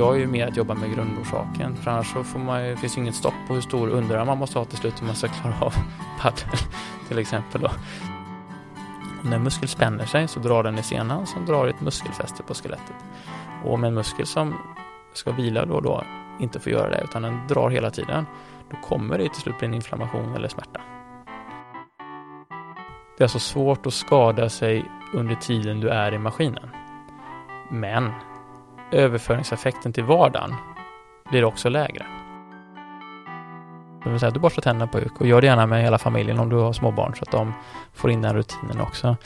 Jag är ju mer att jobba med grundorsaken för annars så får man ju, finns ju inget stopp på hur stor underarm man måste ha till slut om man ska klara av padel till exempel. Då. När en muskel spänner sig så drar den i senan som drar ett muskelfäste på skelettet. Och om en muskel som ska vila då och då inte får göra det utan den drar hela tiden då kommer det till slut bli en inflammation eller smärta. Det är alltså svårt att skada sig under tiden du är i maskinen. Men överföringseffekten till vardagen blir också lägre. Det vill säga att du borstar tänderna på huk och gör det gärna med hela familjen om du har småbarn så att de får in den rutinen också.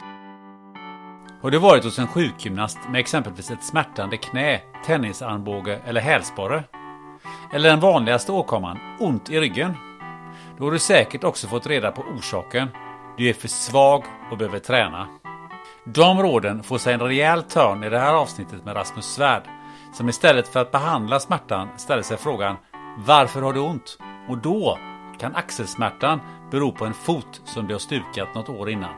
Har du varit hos en sjukgymnast med exempelvis ett smärtande knä, tennisarmbåge eller hälsporre? Eller den vanligaste åkomman, ont i ryggen? Då har du säkert också fått reda på orsaken. Du är för svag och behöver träna. De råden får sig en rejäl törn i det här avsnittet med Rasmus Svärd, som istället för att behandla smärtan ställer sig frågan Varför har du ont? Och då kan axelsmärtan bero på en fot som du har stukat något år innan.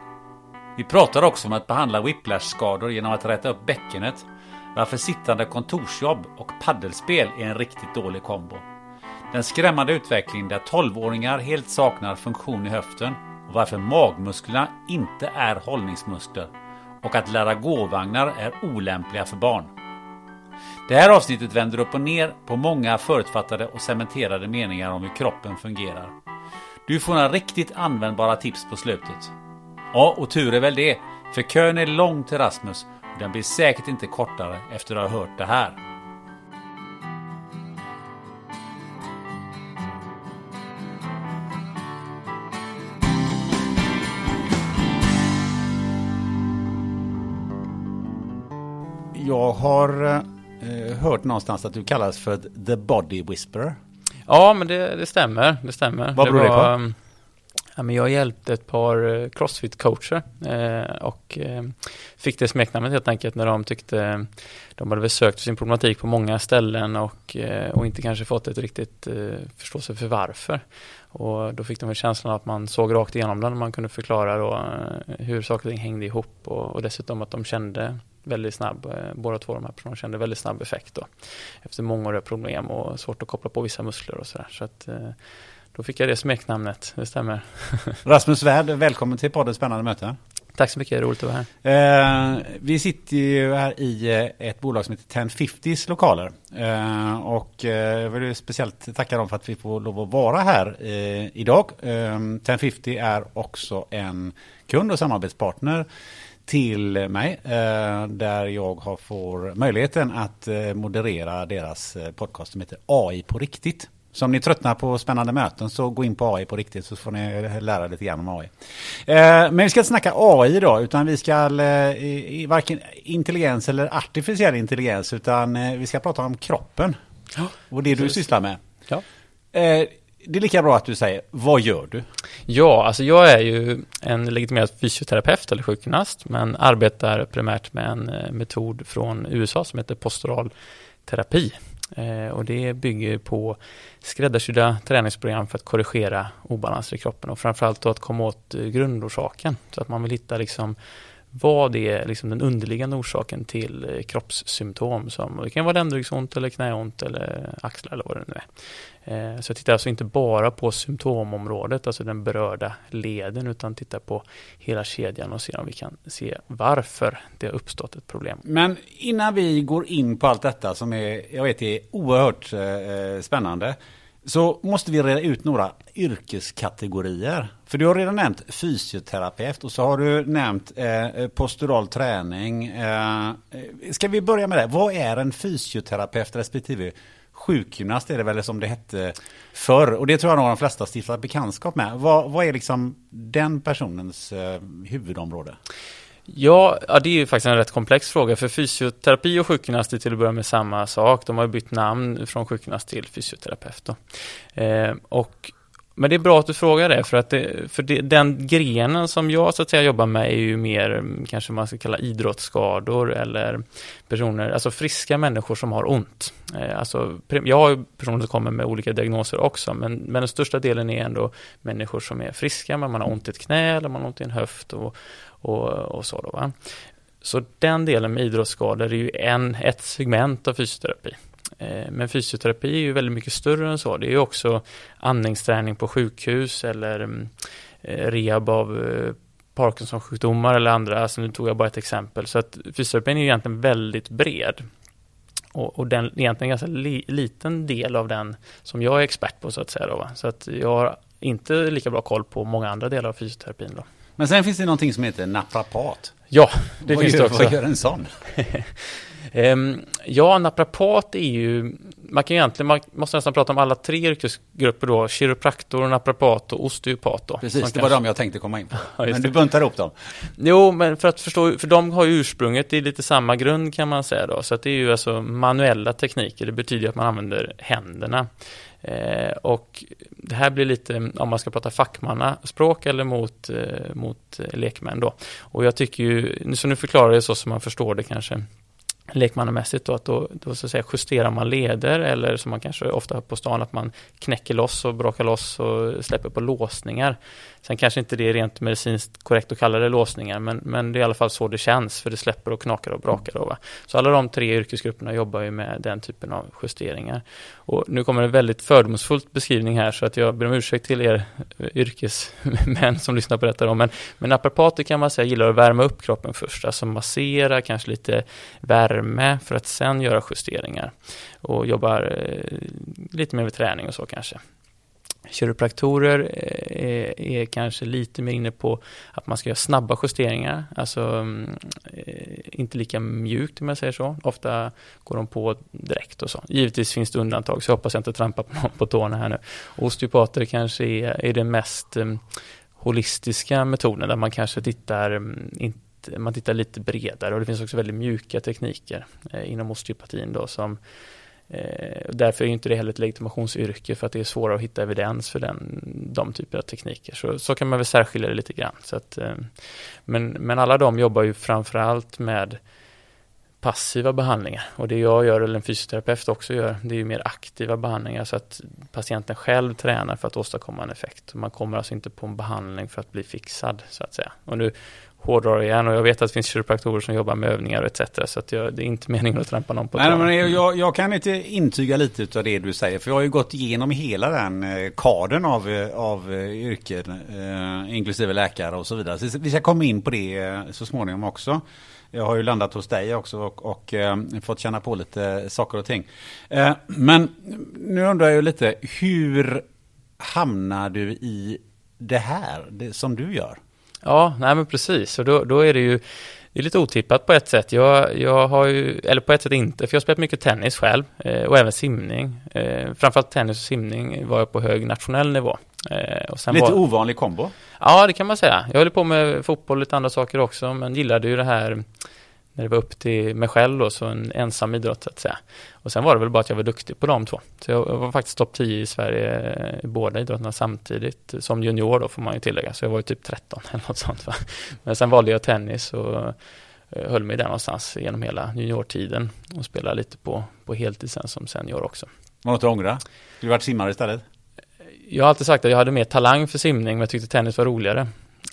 Vi pratar också om att behandla whiplash-skador genom att rätta upp bäckenet, varför sittande kontorsjobb och paddelspel är en riktigt dålig kombo. Den skrämmande utvecklingen där 12-åringar helt saknar funktion i höften och varför magmusklerna inte är hållningsmuskler och att lära gåvagnar är olämpliga för barn. Det här avsnittet vänder upp och ner på många förutfattade och cementerade meningar om hur kroppen fungerar. Du får några riktigt användbara tips på slutet. Ja, och tur är väl det, för kön är lång till Rasmus och den blir säkert inte kortare efter att ha hört det här. Jag har eh, hört någonstans att du kallas för The Body Whisperer. Ja, men det, det stämmer. Det stämmer. Vad beror det, var, på? um, Ja, men jag hjälpte ett par eh, crossfit-coacher eh, och eh, fick det smeknamnet helt enkelt när de tyckte de hade sökt sin problematik på många ställen och, eh, och inte kanske fått ett riktigt eh, förståelse för varför. Och då fick de väl känslan att man såg rakt igenom den och man kunde förklara då, eh, hur saker och ting hängde ihop och, och dessutom att de kände väldigt snabb, eh, båda två de här personerna kände väldigt snabb effekt då. Efter mångåriga problem och svårt att koppla på vissa muskler och sådär. Så att eh, då fick jag det smeknamnet, det stämmer. Rasmus Svärd, välkommen till podden Spännande möte. Tack så mycket, roligt att vara här. Eh, vi sitter ju här i eh, ett bolag som heter 1050s lokaler. Eh, och eh, jag vill speciellt tacka dem för att vi får lov att vara här eh, idag. Eh, 1050 är också en kund och samarbetspartner till mig eh, där jag har, får möjligheten att eh, moderera deras podcast som heter AI på riktigt. Så om ni tröttnar på spännande möten så gå in på AI på riktigt så får ni lära lite grann om AI. Eh, men vi ska inte snacka AI idag utan vi ska eh, varken intelligens eller artificiell intelligens utan eh, vi ska prata om kroppen. Och det du sysslar med. Ja. Det är lika bra att du säger, vad gör du? Ja, alltså jag är ju en legitimerad fysioterapeut eller sjukgymnast, men arbetar primärt med en metod från USA som heter postural terapi. Eh, och det bygger på skräddarsydda träningsprogram för att korrigera obalanser i kroppen och framförallt då att komma åt eh, grundorsaken. Så att man vill hitta liksom vad är liksom den underliggande orsaken till eh, kroppssymptom som det kan vara ländryggsont eller knäont eller axlar eller vad det nu är. Eh, så jag tittar alltså inte bara på symptomområdet, alltså den berörda leden, utan tittar på hela kedjan och ser om vi kan se varför det har uppstått ett problem. Men innan vi går in på allt detta som är, jag vet är oerhört eh, spännande, så måste vi reda ut några yrkeskategorier. För du har redan nämnt fysioterapeut och så har du nämnt eh, postural träning. Eh, ska vi börja med det? Vad är en fysioterapeut respektive sjukgymnast är det väl som det hette förr. Och det tror jag nog de flesta stiftat bekantskap med. Vad, vad är liksom den personens eh, huvudområde? Ja, ja, det är ju faktiskt en rätt komplex fråga för fysioterapi och sjukgymnast är till att börja med samma sak. De har bytt namn från sjukgymnast till fysioterapeut. Eh, och men det är bra att du frågar det, för att det, för det, den grenen som jag så att säga jobbar med är ju mer, mm, kanske man ska kalla idrottsskador eller personer, alltså friska människor som har ont. Eh, alltså, jag har ju personer som kommer med olika diagnoser också, men, men den största delen är ändå människor som är friska, men man har ont i ett knä eller man har ont i en höft och, och, och så då. Va? Så den delen med idrottsskador är ju en, ett segment av fysioterapi. Eh, men fysioterapi är ju väldigt mycket större än så. Det är ju också andningsträning på sjukhus eller mm, eh, rehab av eh, Parkinson-sjukdomar eller andra. Alltså nu tog jag bara ett exempel. Så att fysioterapin är egentligen väldigt bred. Och, och den egentligen ganska li, liten del av den som jag är expert på så att säga. Då, Så att jag har inte lika bra koll på många andra delar av fysioterapin. Då. Men sen finns det någonting som heter naprapat. Ja, det vad finns gör, det också. Vad gör en sån? Um, ja, naprapat är ju, man kan egentligen, man måste nästan prata om alla tre yrkesgrupper då, kiropraktor, naprapat och osteopat då. Precis, det kanske, var de jag tänkte komma in på. Ja, men du buntar ihop dem. Jo, men för att förstå, för de har ju ursprunget i lite samma grund kan man säga då, så att det är ju alltså manuella tekniker, det betyder att man använder händerna. Eh, och det här blir lite, om man ska prata fackmannaspråk eller mot, eh, mot lekmän då. Och jag tycker ju, så nu förklarar jag det så som man förstår det kanske lekmannamässigt då, att då, då så att säga justerar man leder eller som man kanske ofta har på stan att man knäcker loss och brakar loss och släpper på låsningar. Sen kanske inte det är rent medicinskt korrekt att kalla det låsningar men, men det är i alla fall så det känns för det släpper och knakar och brakar. Då, va? Så alla de tre yrkesgrupperna jobbar ju med den typen av justeringar. Och nu kommer en väldigt fördomsfullt beskrivning här så att jag ber om ursäkt till er eh, yrkesmän som lyssnar på detta. Då. Men, men naprapater kan man säga gillar att värma upp kroppen först, alltså massera, kanske lite värme för att sen göra justeringar och jobbar eh, lite mer med träning och så kanske. Kiropraktorer eh, är, är, kanske lite mer inne på att man ska göra snabba justeringar, alltså mm, eh, inte lika mjukt om jag säger så. Ofta går de på direkt och så. Givetvis finns det undantag, så jag hoppas jag inte trampar på någon på tårna här nu. Osteopater kanske är, är den mest mm, holistiska metoden där man kanske tittar mm, inte man tittar lite bredare och det finns också väldigt mjuka tekniker eh, inom osteopatin då som Eh, därför är inte det heller ett legitimationsyrke för att det är svårare att hitta evidens för den, de typer av tekniker. Så, så kan man väl särskilja det lite grann. Så att, eh, men, men alla de jobbar ju framförallt med passiva behandlingar och det jag gör, eller en fysioterapeut också gör, det är ju mer aktiva behandlingar så att patienten själv tränar för att åstadkomma en effekt. Man kommer alltså inte på en behandling för att bli fixad så att säga. Och nu hårdrar igen och jag vet att det finns kiropraktorer som jobbar med övningar etc. Så att jag, det är inte meningen att trampa någon på Nej, men jag, jag, kan inte intyga lite av det du säger. För jag har ju gått igenom hela den eh, kadern av, eh, av eh, yrken, eh, inklusive läkare och så vidare. Så vi ska komma in på det så småningom också. Jag har ju landat hos dig också och, och eh, fått känna på lite saker och ting. Eh, men nu undrar jag lite, hur hamnar du i det här det, som du gör? Ja, nej men precis. Och då, då är det ju det är lite otippat på ett sätt. Jag, jag har ju, eller på ett sätt inte, för jag har spelat mycket tennis själv eh, och även simning. Eh, framförallt tennis och simning var jag på hög nationell nivå. Eh, och sen lite var, ovanlig kombo? Ja, det kan man säga. Jag höll på med fotboll och lite andra saker också, men gillade ju det här när det var upp till mig själv då, så en ensam idrott så att säga. Och sen var det väl bara att jag var duktig på de två. Så jag var faktiskt topp 10 i Sverige i båda idrotterna samtidigt. Som junior då får man ju tillägga, så jag var ju typ 13 eller något sånt. Va? Men sen valde jag tennis och eh, höll mig där någonstans genom hela juniortiden och spelade lite på, på heltid sen som senior också. Var något att ångra? Du varit simmare istället? Jag har alltid sagt att jag hade mer talang för simning men jag tyckte tennis var roligare.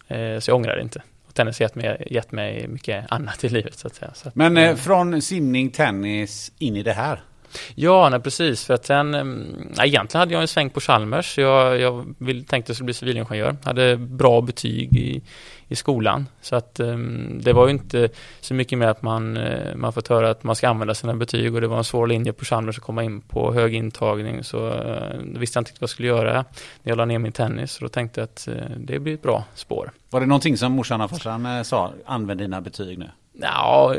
Eh, så jag ångrar det inte tennis har gett mig, gett mig mycket annat i livet så att säga. Så att, Men eh, från simning, tennis in i det här? Ja, nej, precis. För att sen, ehm, nej, egentligen hade jag en sväng på Chalmers. Jag, jag vill, tänkte att jag skulle bli civilingenjör. Hade bra betyg i, i skolan. Så att um, det var ju inte så mycket mer att man, uh, man fått höra att man ska använda sina betyg och det var en svår linje på Chalmers att komma in på hög intagning. Så uh, visste jag inte vad jag skulle göra när jag la ner min tennis. Så då tänkte jag att uh, det blir ett bra spår. Var det någonting som morsan och farsan sa, använd dina betyg nu? Ja,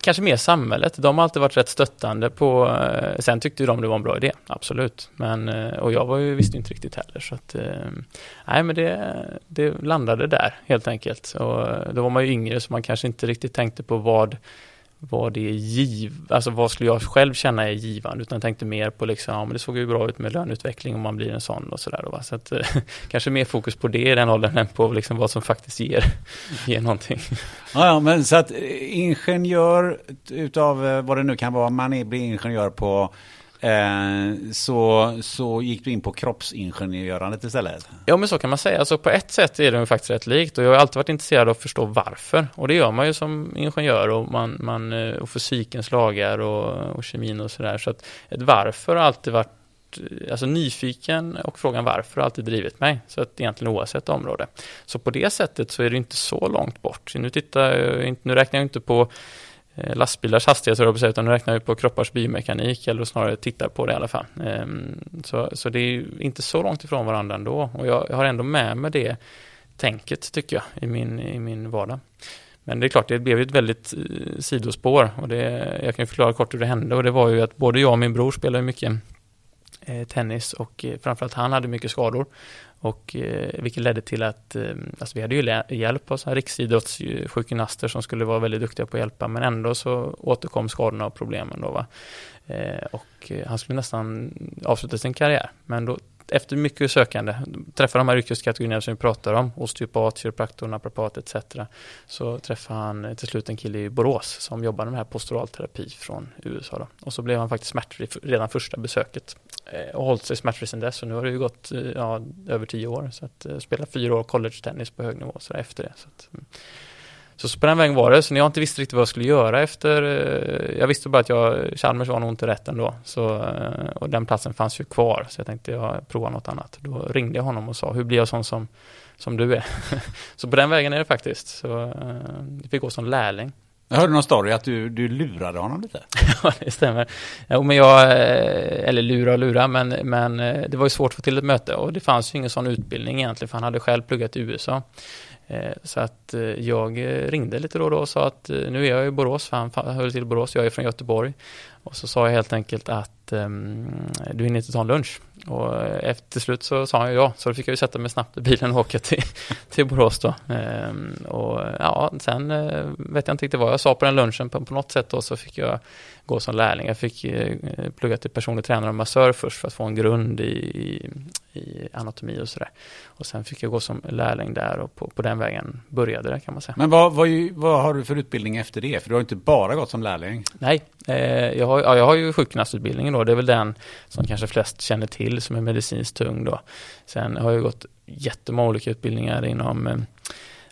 kanske mer samhället. De har alltid varit rätt stöttande på, eh, sen tyckte de det var en bra idé, absolut. Men, eh, och jag var ju, visste inte riktigt heller så att, eh, nej men det, det landade där helt enkelt. Och då var man ju yngre så man kanske inte riktigt tänkte på vad vad det är giv, alltså vad skulle jag själv känna är givande, utan tänkte mer på liksom, ja men det såg ju bra ut med löneutveckling om man blir en sån och sådär. Så att kanske mer fokus på det i den åldern än på liksom vad som faktiskt ger, ger någonting. Ja, ja, men så att eh, ingenjör utav eh, vad det nu kan vara, man är, blir ingenjör på Eh, så, så gick du in på kroppsingenjörandet istället? Ja men så kan man säga. Alltså på ett sätt är det faktiskt rätt likt och jag har alltid varit intresserad av att förstå varför. Och det gör man ju som ingenjör och, man, man, eh, och fysikens lagar och, och kemin och sådär. Så att ett varför har alltid varit eh, alltså nyfiken och frågan varför har alltid drivit mig. Så att egentligen oavsett område. Så på det sättet så är det inte så långt bort. Nu, tittar, nu räknar jag inte på Eh, lastbilars hastighet, utan nu räknar vi på kroppars biomekanik, eller snarare tittar på det i alla fall. Ehm, så, så det är inte så långt ifrån varandra ändå, och jag, har ändå med mig det tänket, tycker jag, i min, i min vardag. Men det är klart, det blev ju ett väldigt eh, sidospår. Och det, jag kan förklara kort hur det hände. Och det var ju att både jag och min bror spelade mycket eh, tennis. Och framförallt han hade mycket skador och, eh, vilket ledde till att eh, alltså vi hade ju hjälp av riksidrottssjukgymnaster som skulle vara väldigt duktiga på att hjälpa men ändå så återkom skadorna och problemen då va. Eh, och eh, han skulle nästan avsluta sin karriär men då efter mycket sökande, träffade de här yrkeskategorierna som vi pratar om, osteopat, kiropraktor, naprapat etc. Så träffade han till slut en kille i Borås som jobbade med här posturalterapi från USA. Då. Och så blev han faktiskt smärtfri redan första besöket eh, och hållit sig smärtfri sedan dess. Och nu har det ju gått eh, ja, över tio år. Så att eh, spela fyra år college-tennis på hög nivå så efter det. Så att, mm. Så på den vägen var det, så när jag inte visste riktigt vad jag skulle göra efter, eh, jag visste bara att jag, Chalmers var nog inte rätt ändå, så, eh, och den platsen fanns ju kvar, så jag tänkte jag prova något annat. Då ringde jag honom och sa, hur blir jag sån som, som du är? så på den vägen är det faktiskt, så eh, jag fick gå som lärling. Jag hörde någon story att du, du lurade honom lite. ja, det stämmer. Jo, men jag, eller lura och lura, men, men det var ju svårt att få till ett möte och det fanns ju ingen sån utbildning egentligen, för han hade själv pluggat i USA. Eh, så att eh, jag eh, ringde lite då och då och sa att nu är jag i Borås, för han höll till i Borås, jag är från Göteborg. Och så sa jag helt enkelt att um, du hinner inte ta en lunch. Och efter till slut så sa han ja, så då fick jag ju sätta mig snabbt i bilen och åka till, till Borås då. Um, och ja, sen uh, vet jag inte riktigt vad jag sa på den lunchen, på, på något sätt då så fick jag gå som lärling. Jag fick uh, plugga till personlig tränare och massör först för att få en grund i, i, i anatomi och sådär. Och sen fick jag gå som lärling där och på, på den vägen började det kan man säga. Men vad, vad, vad, har du för utbildning efter det? För du har inte bara gått som lärling? Nej, eh, jag, har, ja, jag har ju sjukgymnastutbildningen då. Det är väl den som kanske flest känner till som är medicinskt tung då. Sen har jag gått jättemånga olika utbildningar inom eh,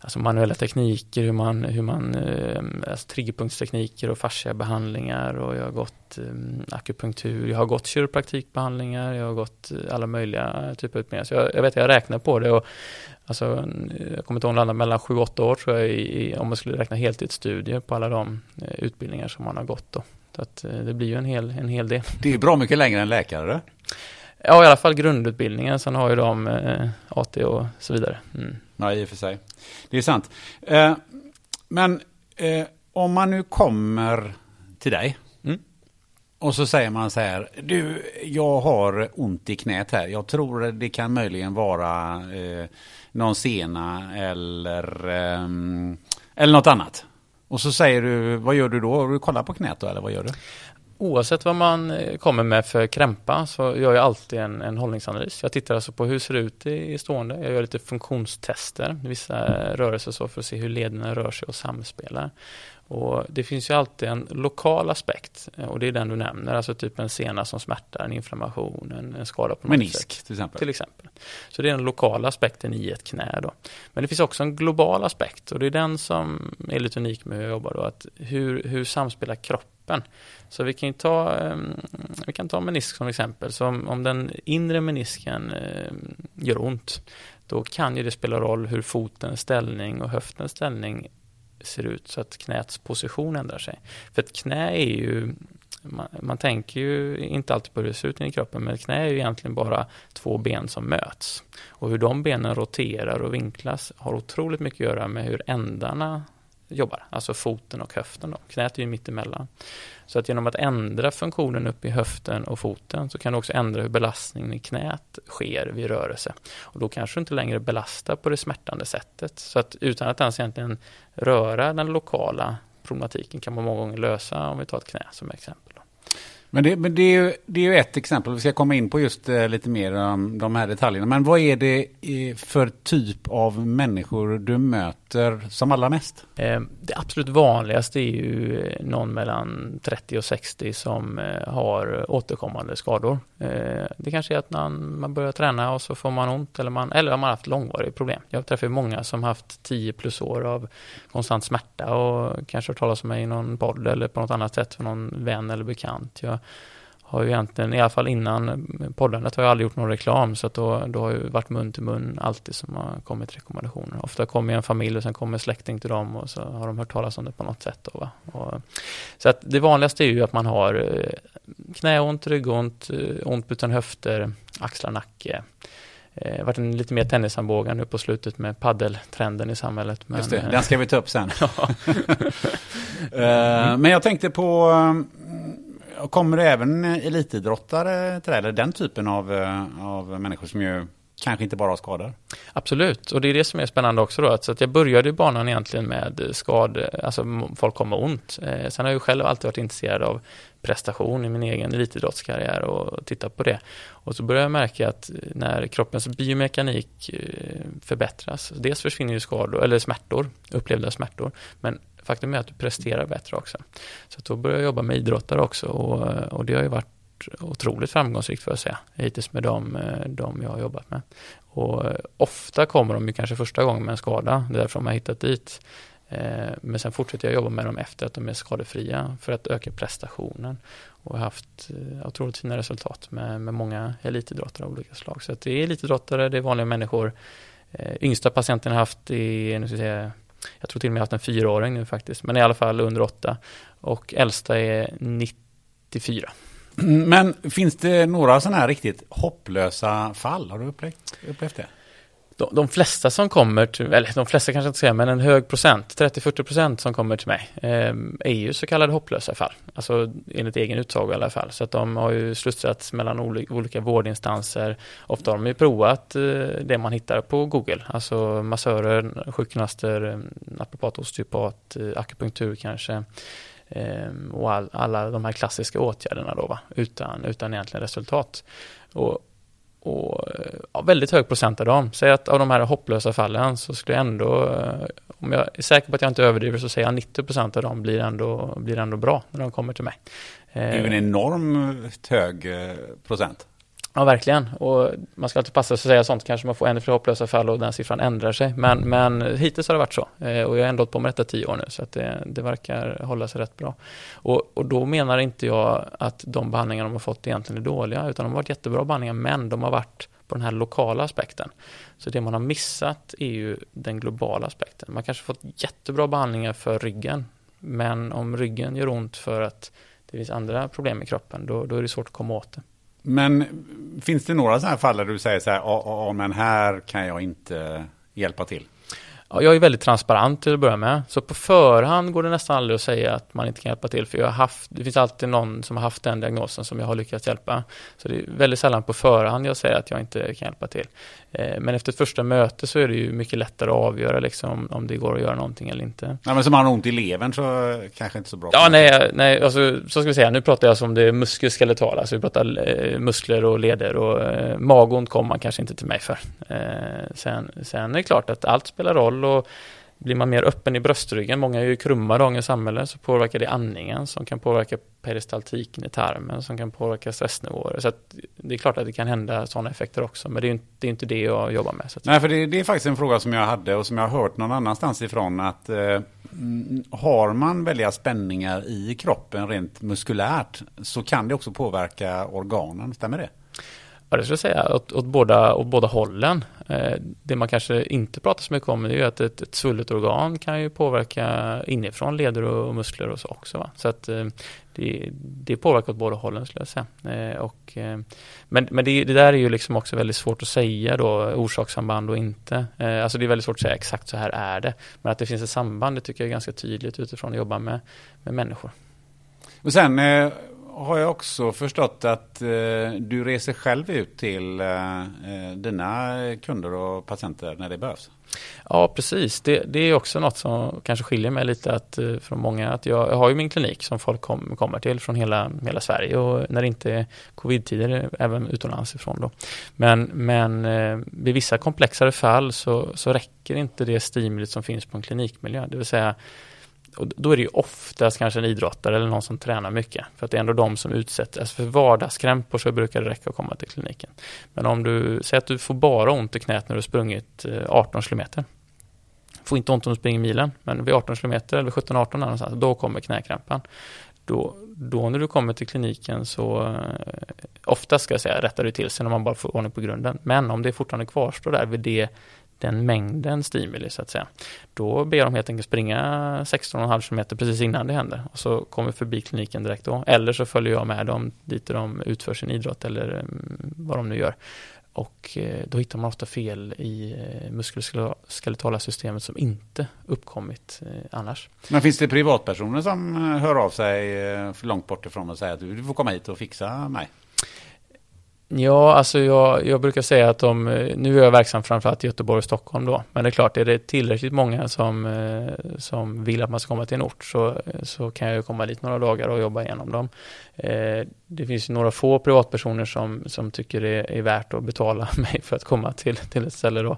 alltså manuella tekniker, hur man, hur man eh, alltså triggerpunktstekniker och fasciabehandlingar och jag har gått eh, akupunktur, jag har gått kiropraktikbehandlingar, jag har gått alla möjliga typer av utbildningar. Så jag, jag vet, jag räknar på det och alltså, jag kommer inte ihåg landa mellan 7-8 år tror jag i, om man skulle räkna heltidsstudier på alla de utbildningar som man har gått då. Så att eh, det blir ju en hel, en hel del. Det är bra mycket längre än läkare. Ja, i alla fall grundutbildningen. Sen har ju de eh, AT och så vidare. Mm. Ja, i och för sig. Det är sant. Eh, men eh, om man nu kommer till dig mm. och så säger man så här. Du, jag har ont i knät här. Jag tror det kan möjligen vara eh, någon sena eller, ehm, eller något annat. Och så säger du, vad gör du då? Du kollar på knät då eller vad gör du? Oavsett vad man eh, kommer med för krämpa så gör jag alltid en, en hållningsanalys. Jag tittar alltså på hur det ser ut i, i stående. Jag gör lite funktionstester, vissa rörelser så för att se hur lederna rör sig och samspelar. Och det finns ju alltid en lokal aspekt och det är den du nämner, alltså typ en sena som smärtar, en inflammation, en, en skada på något Menisk sätt. till exempel. Till exempel. Så det är den lokala aspekten i ett knä då. Men det finns också en global aspekt och det är den som är lite unik med hur jag jobbar då, att hur, hur samspelar kroppen? Så vi kan ta, ehm, vi kan ta menisk som exempel, så om, om den inre menisken ehm, gör ont, då kan ju det spela roll hur fotens ställning och höftens ställning ser ut så att knäts position ändrar sig. För ett knä är ju man, man, tänker ju inte alltid på hur det ser ut i kroppen, men ett knä är ju egentligen bara två ben som möts. Och hur de benen roterar och vinklas har otroligt mycket att göra med hur ändarna jobbar, alltså foten och höften. Då. Knät är ju mittemellan. Så att genom att ändra funktionen upp i höften och foten så kan du också ändra hur belastningen i knät sker vid rörelse. Och då kanske du inte längre belastar på det smärtande sättet. Så att utan att ens egentligen röra den lokala problematiken kan man många gånger lösa om vi tar ett knä som exempel. Men, det, men det, är ju, det är ju ett exempel. Vi ska komma in på just eh, lite mer om de här detaljerna. Men vad är det eh, för typ av människor du möter som allra mest? Eh, det absolut vanligaste är ju någon mellan 30 och 60 som har återkommande skador. Det kanske är att man, man börjar träna och så får man ont eller man, eller man har haft långvariga problem. Jag träffar många som haft 10 plus år av konstant smärta och kanske hört talas om mig i någon podd eller på något annat sätt för någon vän eller bekant. Jag har ju egentligen, i alla fall innan poddandet har jag aldrig gjort någon reklam så att då, då har ju varit mun till mun alltid som har kommit rekommendationer. Ofta kommer en familj och sen kommer släkting till dem och så har de hört talas om det på något sätt. Då, och, så att det vanligaste är ju att man har eh, knäont, ryggont, eh, ont utan höfter, axlar, nacke. Det har varit en lite mer tennisarmbågar nu på slutet med paddeltrenden i samhället. Men, Just det, den ska vi ta upp sen. men jag tänkte på Kommer det även elitidrottare till det, eller den typen av, eh, av människor som ju kanske inte bara har skador? Absolut, och det är det som är spännande också då. Så att jag började banan egentligen med skad, alltså folk kommer ont. Eh, sen har jag själv alltid varit intresserad av prestation i min egen elitidrottskarriär och tittat på det. Och så började jag märka att när kroppens biomekanik eh, förbättras, dels försvinner ju skador, eller smärtor, upplevda smärtor, men faktum är att du presterar bättre också. Så då började jag jobba med idrottare också och, och det har ju varit otroligt framgångsrikt för att säga, hittills med de, de jag har jobbat med. Och ofta kommer de ju kanske första gången med en skada, det är därför de har hittat dit. Eh, men sen fortsätter jag jobba med dem efter att de är skadefria för att öka prestationen och har haft eh, otroligt fina resultat med, med många elitidrottare av olika slag. Så det är elitidrottare, det är vanliga människor. Eh, yngsta patienten har haft i, nu ska jag säga, jag tror till och med haft en fyraåring nu faktiskt, men i alla fall under åtta. Och äldsta är 94. Mm, men finns det några sådana här riktigt hopplösa fall? Har du upplevt, upplevt det? De, de flesta som kommer till, eller de flesta kanske inte säger, men en hög procent, 30-40 procent som kommer till mig, eh, är ju så kallade hopplösa fall. Alltså enligt egen utsago i alla fall. Så att de har ju slussats mellan olika, olika vårdinstanser. Ofta har de ju provat eh, det man hittar på Google. Alltså massörer, sjukgymnaster, naprapat, osteopat, eh, akupunktur kanske. Ehm, och all, alla de här klassiska åtgärderna då, va? Utan, utan egentligen resultat. Och och ja, väldigt hög procent av dem. Säg att av de här hopplösa fallen så skulle jag ändå, eh, om jag är säker på att jag inte överdriver så säger jag 90 procent av dem blir ändå, blir ändå bra när de kommer till mig. Det är ju en enormt hög eh, procent. Ja, verkligen. Och man ska alltid passa sig att säga sånt, kanske man får ännu fler hopplösa fall och den siffran ändrar sig. Men, men hittills har det varit så. Eh, och jag har ändå hållit på med detta tio år nu, så att det, det verkar hålla sig rätt bra. Och, och då menar inte jag att de behandlingar de har fått egentligen är dåliga, utan de har varit jättebra behandlingar, men de har varit på den här lokala aspekten. Så det man har missat är ju den globala aspekten. Man kanske fått jättebra behandlingar för ryggen, men om ryggen gör ont för att det finns andra problem i kroppen, då, då är det svårt att komma åt det. Men finns det några sådana här fall där du säger så här, ja, men här kan jag inte hjälpa till? Ja, jag är väldigt transparent till att börja med. Så på förhand går det nästan aldrig att säga att man inte kan hjälpa till. För jag har haft, det finns alltid någon som har haft den diagnosen som jag har lyckats hjälpa. Så det är väldigt sällan på förhand jag säger att jag inte kan hjälpa till. Eh, men efter ett första möte så är det ju mycket lättare att avgöra liksom, om det går att göra någonting eller inte. Ja, men som har ont i levern så kanske inte så bra. Ja, nej, nej alltså, så ska vi säga. Nu pratar jag som det muskelskeletala. Alltså vi pratar eh, muskler och leder och eh, magont kommer man kanske inte till mig för. Sen, sen är det klart att allt spelar roll och blir man mer öppen i bröstryggen, många är ju krumma i dagens samhälle, så påverkar det andningen som kan påverka peristaltiken i tarmen som kan påverka stressnivåer. Så det är klart att det kan hända sådana effekter också, men det är, inte, det är inte det jag jobbar med. Nej, för det, det, är faktiskt en fråga som jag hade och som jag har hört någon annanstans ifrån att eh, har man väldiga spänningar i kroppen rent muskulärt så kan det också påverka organen, stämmer det? Ja, det skulle jag säga åt, åt, båda, åt båda hållen. Eh, det man kanske inte pratar så mycket om är ju att ett, ett svullet organ kan ju påverka inifrån leder och, muskler och så också. Va? Så att eh, det, det påverkar åt båda hållen skulle jag säga. Eh, och, eh, men men det, det, där är ju liksom också väldigt svårt att säga då, orsakssamband och inte. Eh, alltså det är väldigt svårt att säga exakt så här är det. Men att det finns ett samband, det tycker jag är ganska tydligt utifrån att jobba med, med människor. Och sen eh, har jag också förstått att eh, du reser själv ut till eh, eh, dina kunder och patienter när det behövs. Ja, precis. Det, det, är också något som kanske skiljer mig lite att, eh, från många. Att jag, jag har ju min klinik som folk kom, kommer till från hela, hela Sverige och när det inte är covid-tider även utomlands ifrån. Då. Men, men eh, vid vissa komplexare fall så, så räcker inte det stimulit som finns på en klinikmiljö. Det vill säga och då är det ju oftast kanske en idrottare eller någon som tränar mycket. För att det är ändå de som utsätts. Alltså för vardagskrämpor så brukar det räcka att komma till kliniken. Men om du säger att du får bara ont i knät när du har sprungit eh, 18 kilometer. Får inte ont om du springer milen, men vid 18 kilometer eller 17-18 någonstans, då kommer knäkrämpan. Då, då när du kommer till kliniken så oftast ofta ska jag säga rättar du till sig när man bara får ordning på grunden. Men om det fortfarande kvarstår där vid det den mängden stimuli så att säga. Då ber de helt enkelt springa 16,5 km precis innan det händer och så kommer förbi kliniken direkt då. Eller så följer jag med dem dit de utför sin idrott eller mm, vad de nu gör. Och eh, då hittar man ofta fel i eh, muskelskeletala systemet som inte uppkommit eh, annars. Men finns det privatpersoner som hör av sig för långt bort ifrån och säger att du får komma hit och fixa mig? Ja, alltså jag, jag, brukar säga att de, nu är jag verksam framförallt i Göteborg och Stockholm då, men det är klart, är det tillräckligt många som, eh, som vill att man ska komma till en ort så, så kan jag komma dit några dagar och jobba igenom dem. Eh, det finns några få privatpersoner som, som tycker det är värt att betala mig för att komma till, till ett ställe då,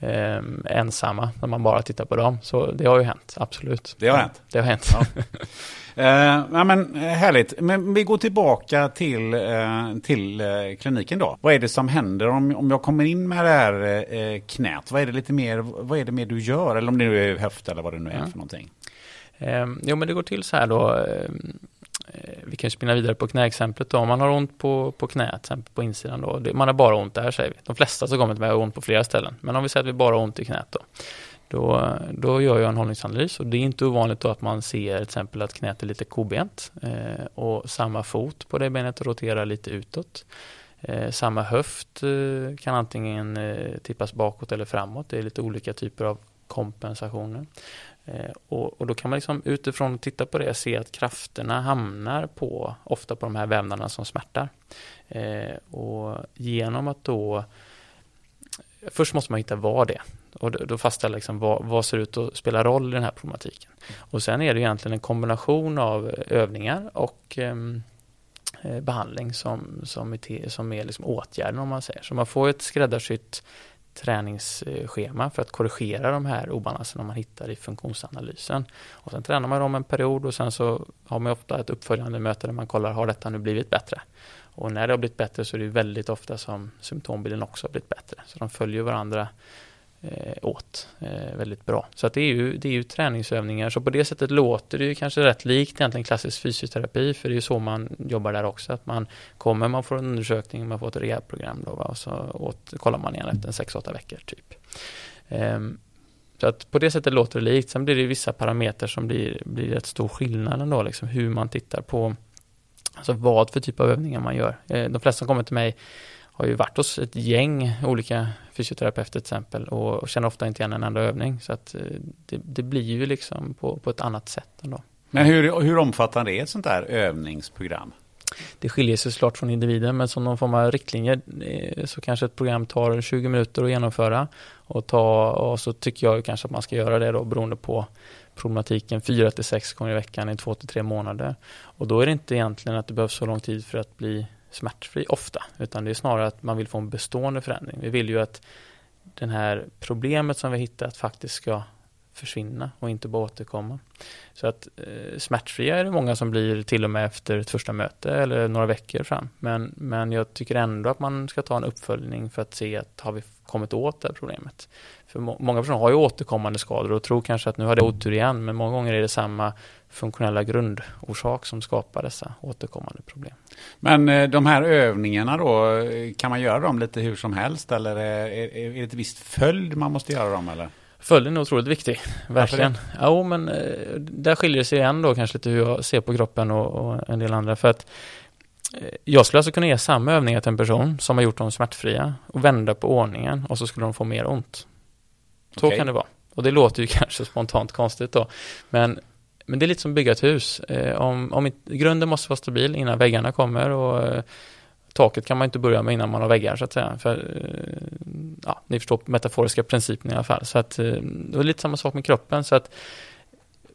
eh, ensamma, när man bara tittar på dem. Så det har ju hänt, absolut. Det har hänt? Det har hänt. Ja. Eh, ja, men, eh, härligt. Men vi går tillbaka till, eh, till eh, kliniken då. Vad är det som händer om, om jag kommer in med det här eh, knät? Vad är det lite mer, vad är det mer du gör? Eller om det nu är höft eller vad det nu är ja. för någonting. Eh, jo men det går till så här då. Ehm, eh, vi kan spinna vidare på knäexemplet då. Om man har ont på, på knät, på insidan då. Man har bara ont där säger vi. De flesta som kommer till mig har ont på flera ställen. Men om vi säger att vi bara har ont i knät då. Då, då gör jag en hållningsanalys och det är inte ovanligt då att man ser till exempel att knät är lite kobent eh, och samma fot på det benet roterar lite utåt. Eh, samma höft eh, kan antingen eh, tippas bakåt eller framåt. Det är lite olika typer av kompensationer. Eh, och, och, då kan man liksom utifrån titta på det se att krafterna hamnar på, ofta på de här vävnaderna som smärtar. Eh, och genom att då Först måste man hitta vad det är. Och då fastställa liksom vad, vad ser ut att spela roll i den här problematiken. Och sen är det egentligen en kombination av eh, övningar och ehm, eh, behandling som, som är, som är liksom åtgärden om man säger. Så man får ett skräddarsytt träningsschema för att korrigera de här obalanserna man hittar i funktionsanalysen. Och sen tränar man dem en period och sen så har man ofta ett uppföljande möte där man kollar, har detta nu blivit bättre? Och när det har blivit bättre så är det väldigt ofta som symptombilden också har blivit bättre. Så de följer varandra Eh, åt eh, väldigt bra. Så att det, är ju, det är ju träningsövningar. Så på det sättet låter det ju kanske rätt likt egentligen klassisk fysioterapi. För det är ju så man jobbar där också. Att man kommer, man får en undersökning, man får ett rehabprogram då, va? och så åt, kollar man igen efter 6-8 veckor typ. Um, så att på det sättet låter det likt. Sen blir det vissa parametrar som blir, blir rätt stor skillnad ändå, liksom hur man tittar på Alltså vad för typ av övningar man gör. Eh, de flesta som kommer till mig har ju varit hos ett gäng olika fysioterapeuter till exempel och känner ofta inte igen en enda övning. Så att eh, det, det blir ju liksom på, på ett annat sätt ändå. Men hur, hur omfattande är ett sånt där övningsprogram? Det skiljer sig såklart från individen men som någon form av riktlinjer eh, så kanske ett program tar 20 minuter att genomföra och, ta, och så tycker jag kanske att man ska göra det då beroende på problematiken 4 till 6 gånger i veckan i 2 till 3 månader. Och då är det inte egentligen att det behövs så lång tid för att bli smärtfri ofta, utan det är snarare att man vill få en bestående förändring. Vi vill ju att det här problemet som vi hittat faktiskt ska försvinna och inte bara återkomma. Så att eh, smärtfria är det många som blir till och med efter ett första möte eller några veckor fram. Men, men jag tycker ändå att man ska ta en uppföljning för att se att har vi kommit åt det här problemet. För må många personer har ju återkommande skador och tror kanske att nu har det otur igen, men många gånger är det samma funktionella grundorsak som skapar dessa återkommande problem. Men eh, de här övningarna då, kan man göra dem lite hur som helst eller är, är, är det ett visst följd man måste göra dem eller? Följden är otroligt viktig, verkligen. Jo, men eh, där skiljer det sig igen då kanske lite hur jag ser på kroppen och, och en del andra. För att eh, jag skulle alltså kunna ge samma övningar till en person som har gjort dem smärtfria och vända på ordningen och så skulle de få mer ont. Så okay. kan det vara. Och det låter ju kanske spontant konstigt då. Men, men det är lite som att bygga ett hus. Eh, om, om grunden måste vara stabil innan väggarna kommer och taket kan man inte börja med innan man har väggar så att säga. För, eh, ja, ni förstår metaforiska principen i alla fall. Så att, eh, det är lite samma sak med kroppen. Så att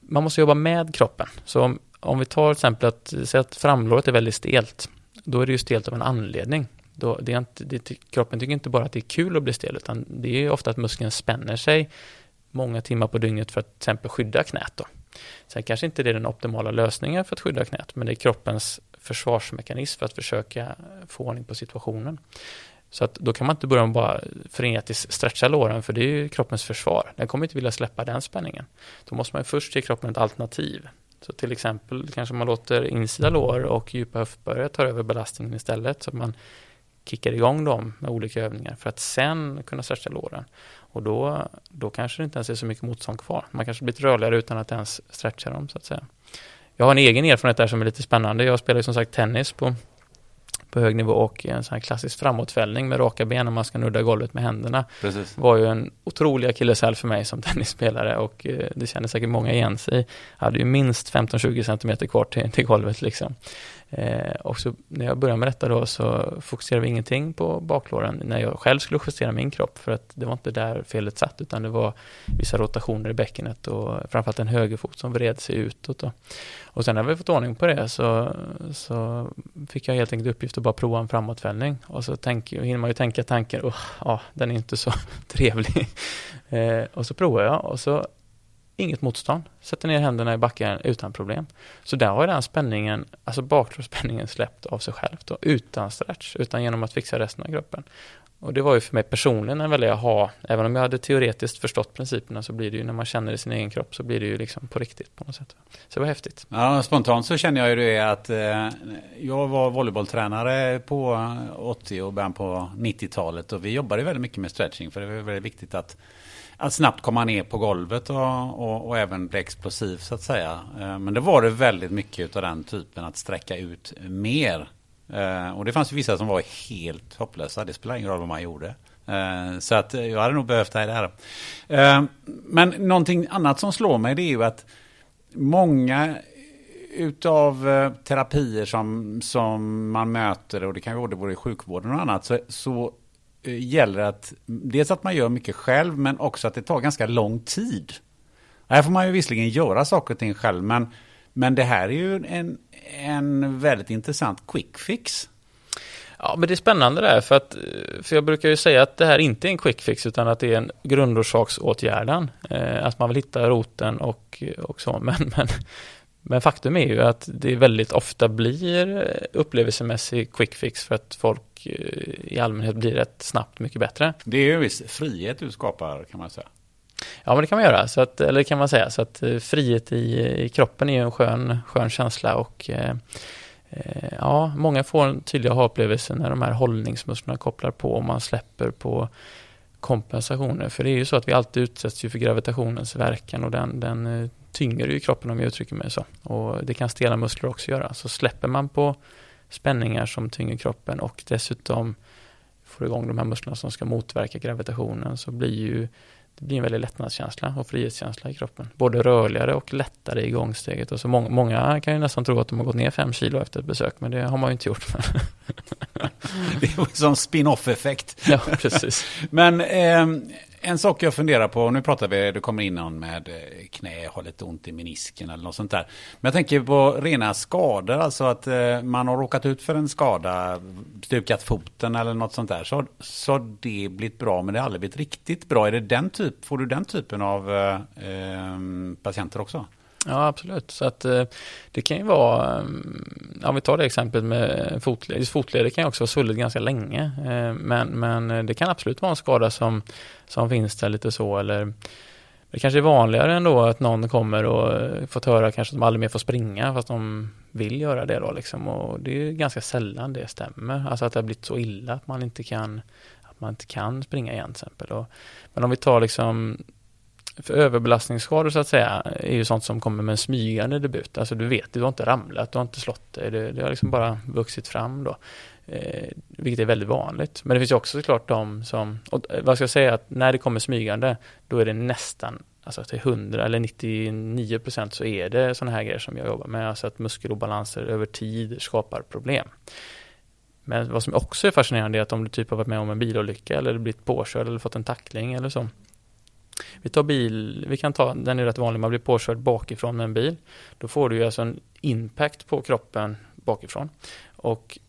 man måste jobba med kroppen. Så om, om vi tar till exempel att, säg att framlåret är väldigt stelt. Då är det ju stelt av en anledning. Då, det är inte, det, kroppen tycker inte bara att det är kul att bli stel, utan det är ofta att muskeln spänner sig många timmar på dygnet för att till exempel skydda knät. Då. Sen kanske inte det är den optimala lösningen för att skydda knät, men det är kroppens försvarsmekanism för att försöka få ordning på situationen. Så att då kan man inte börja med bara frenetiskt stretcha låren, för det är ju kroppens försvar. Den kommer inte vilja släppa den spänningen. Då måste man först ge kroppen ett alternativ. Så till exempel kanske man låter insida lår och djupa höftböjar ta över belastningen istället, så att man kickar igång dem med olika övningar för att sen kunna stretcha låren. Och då, då kanske det inte ens är så mycket motstånd kvar. Man kanske blir lite rörligare utan att ens stretcha dem så att säga. Jag har en egen erfarenhet där som är lite spännande. Jag spelar ju som sagt tennis på, på hög nivå och en sån här klassisk framåtfällning med raka ben när man ska nudda golvet med händerna. Precis. var ju en otrolig akilleshäl för mig som tennisspelare och eh, det känner säkert många igen sig. Jag hade ju minst 15-20 cm kvar till, till golvet liksom. Eh, och så när jag började med detta då så fokuserade vi ingenting på baklåren när jag själv skulle justera min kropp för att det var inte där felet satt utan det var vissa rotationer i bäckenet och framförallt en högerfot som vred sig utåt. Då. Och sen när vi fått ordning på det så, så fick jag helt enkelt uppgift att bara prova en framåtfällning och så tänk, hinner man ju tänka tanken, oh, ja, den är inte så trevlig. Eh, och så provar jag och så inget motstånd. Sätter ner händerna i backen utan problem. Så där har den spänningen, alltså bakrådsspänningen släppt av sig själv då, utan stretch, utan genom att fixa resten av kroppen. Och det var ju för mig personligen en väldig ha. även om jag hade teoretiskt förstått principerna så blir det ju när man känner i sin egen kropp så blir det ju liksom på riktigt på något sätt. Så det var häftigt. Ja, spontant så känner jag ju det att eh, jag var volleybolltränare på 80 och början på 90-talet och vi jobbade väldigt mycket med stretching för det var väldigt viktigt att att snabbt komma ner på golvet och, och, och, även bli explosiv så att säga. Eh, men det var det väldigt mycket av den typen att sträcka ut mer. Eh, och det fanns ju vissa som var helt hopplösa. Det spelar ingen roll vad man gjorde. Eh, så att jag hade nog behövt det här. Men någonting annat som slår mig det är ju att många utav terapier som, som man möter, och det kan vara både i sjukvården och annat, så, så Eh, gäller att dels att man gör mycket själv men också att det tar ganska lång tid. Här får man ju visserligen göra saker och ting själv men, men det här är ju en, en väldigt intressant quick fix. Ja, men det är spännande där för att eh, för jag brukar ju säga att det här inte är en quick fix utan att det är en grundorsaksåtgärdan. Eh, att man vill hitta roten och, och så. Men, men men faktum är ju att det väldigt ofta blir upplevelsemässig quick fix för att folk eh, i allmänhet blir rätt snabbt mycket bättre. Det är ju en viss frihet du skapar kan man säga. Ja, men det kan man göra. Så att, eller kan man säga. Så att eh, frihet i, i kroppen är ju en skön, skön känsla och eh, eh ja, många får en tydlig aha-upplevelse när de här hållningsmusklerna kopplar på och man släpper på kompensationer. För det är ju så att vi alltid utsätts ju för gravitationens verkan och den, den tynger ju kroppen om jag uttrycker mig så. Och det kan stela muskler också göra. Så släpper man på spänningar som tynger kroppen och dessutom får igång de här musklerna som ska motverka gravitationen så blir ju det blir en väldigt lättnadskänsla och frihetskänsla i kroppen. Både rörligare och lättare i gångsteget. Och så många, många kan ju nästan tro att de har gått ner fem kilo efter ett besök, men det har man ju inte gjort. det är som spin-off effekt. Ja, precis. men eh, en sak jag funderar på, nu pratar vi, det kommer in någon med eh, knä, har lite ont i menisken eller något sånt där. Men jag tänker på rena skador, alltså att eh, man har råkat ut för en skada, stukat foten eller något sånt där. Så, så har det blivit bra, men det har aldrig blivit riktigt bra. Är det den typ, får du den typen av eh, eh patienter också? Ja, absolut. Så att eh, det kan ju vara, eh, om vi tar det exemplet med fotled, fotleder kan ju också vara svullet ganska länge. Eh, men, men det kan absolut vara en skada som, som finns där lite så eller det kanske är vanligare ändå att någon kommer och fått höra kanske att de aldrig mer får springa fast de vill göra det då liksom och det är ganska sällan det stämmer. Alltså att det har blivit så illa att man inte kan att man inte kan springa igen till exempel. Och, men om vi tar liksom för överbelastningsskador så att säga är ju sånt som kommer med en smygande debut. Alltså du vet, du har inte ramlat, du har inte slått dig, det, det har liksom bara vuxit fram då. Eh, vilket är väldigt vanligt. Men det finns ju också såklart de som, och eh, vad ska jag säga, att när det kommer smygande, då är det nästan, alltså till 100 eller 99 procent så är det sådana här grejer som jag jobbar med, alltså att muskelobalanser över tid skapar problem. Men vad som också är fascinerande är att om du typ har varit med om en bilolycka eller blivit påkörd eller fått en tackling eller så, vi tar bil, vi kan ta, den är rätt vanlig, man blir påkörd bakifrån med en bil. Då får du ju alltså en impact på kroppen bakifrån. Och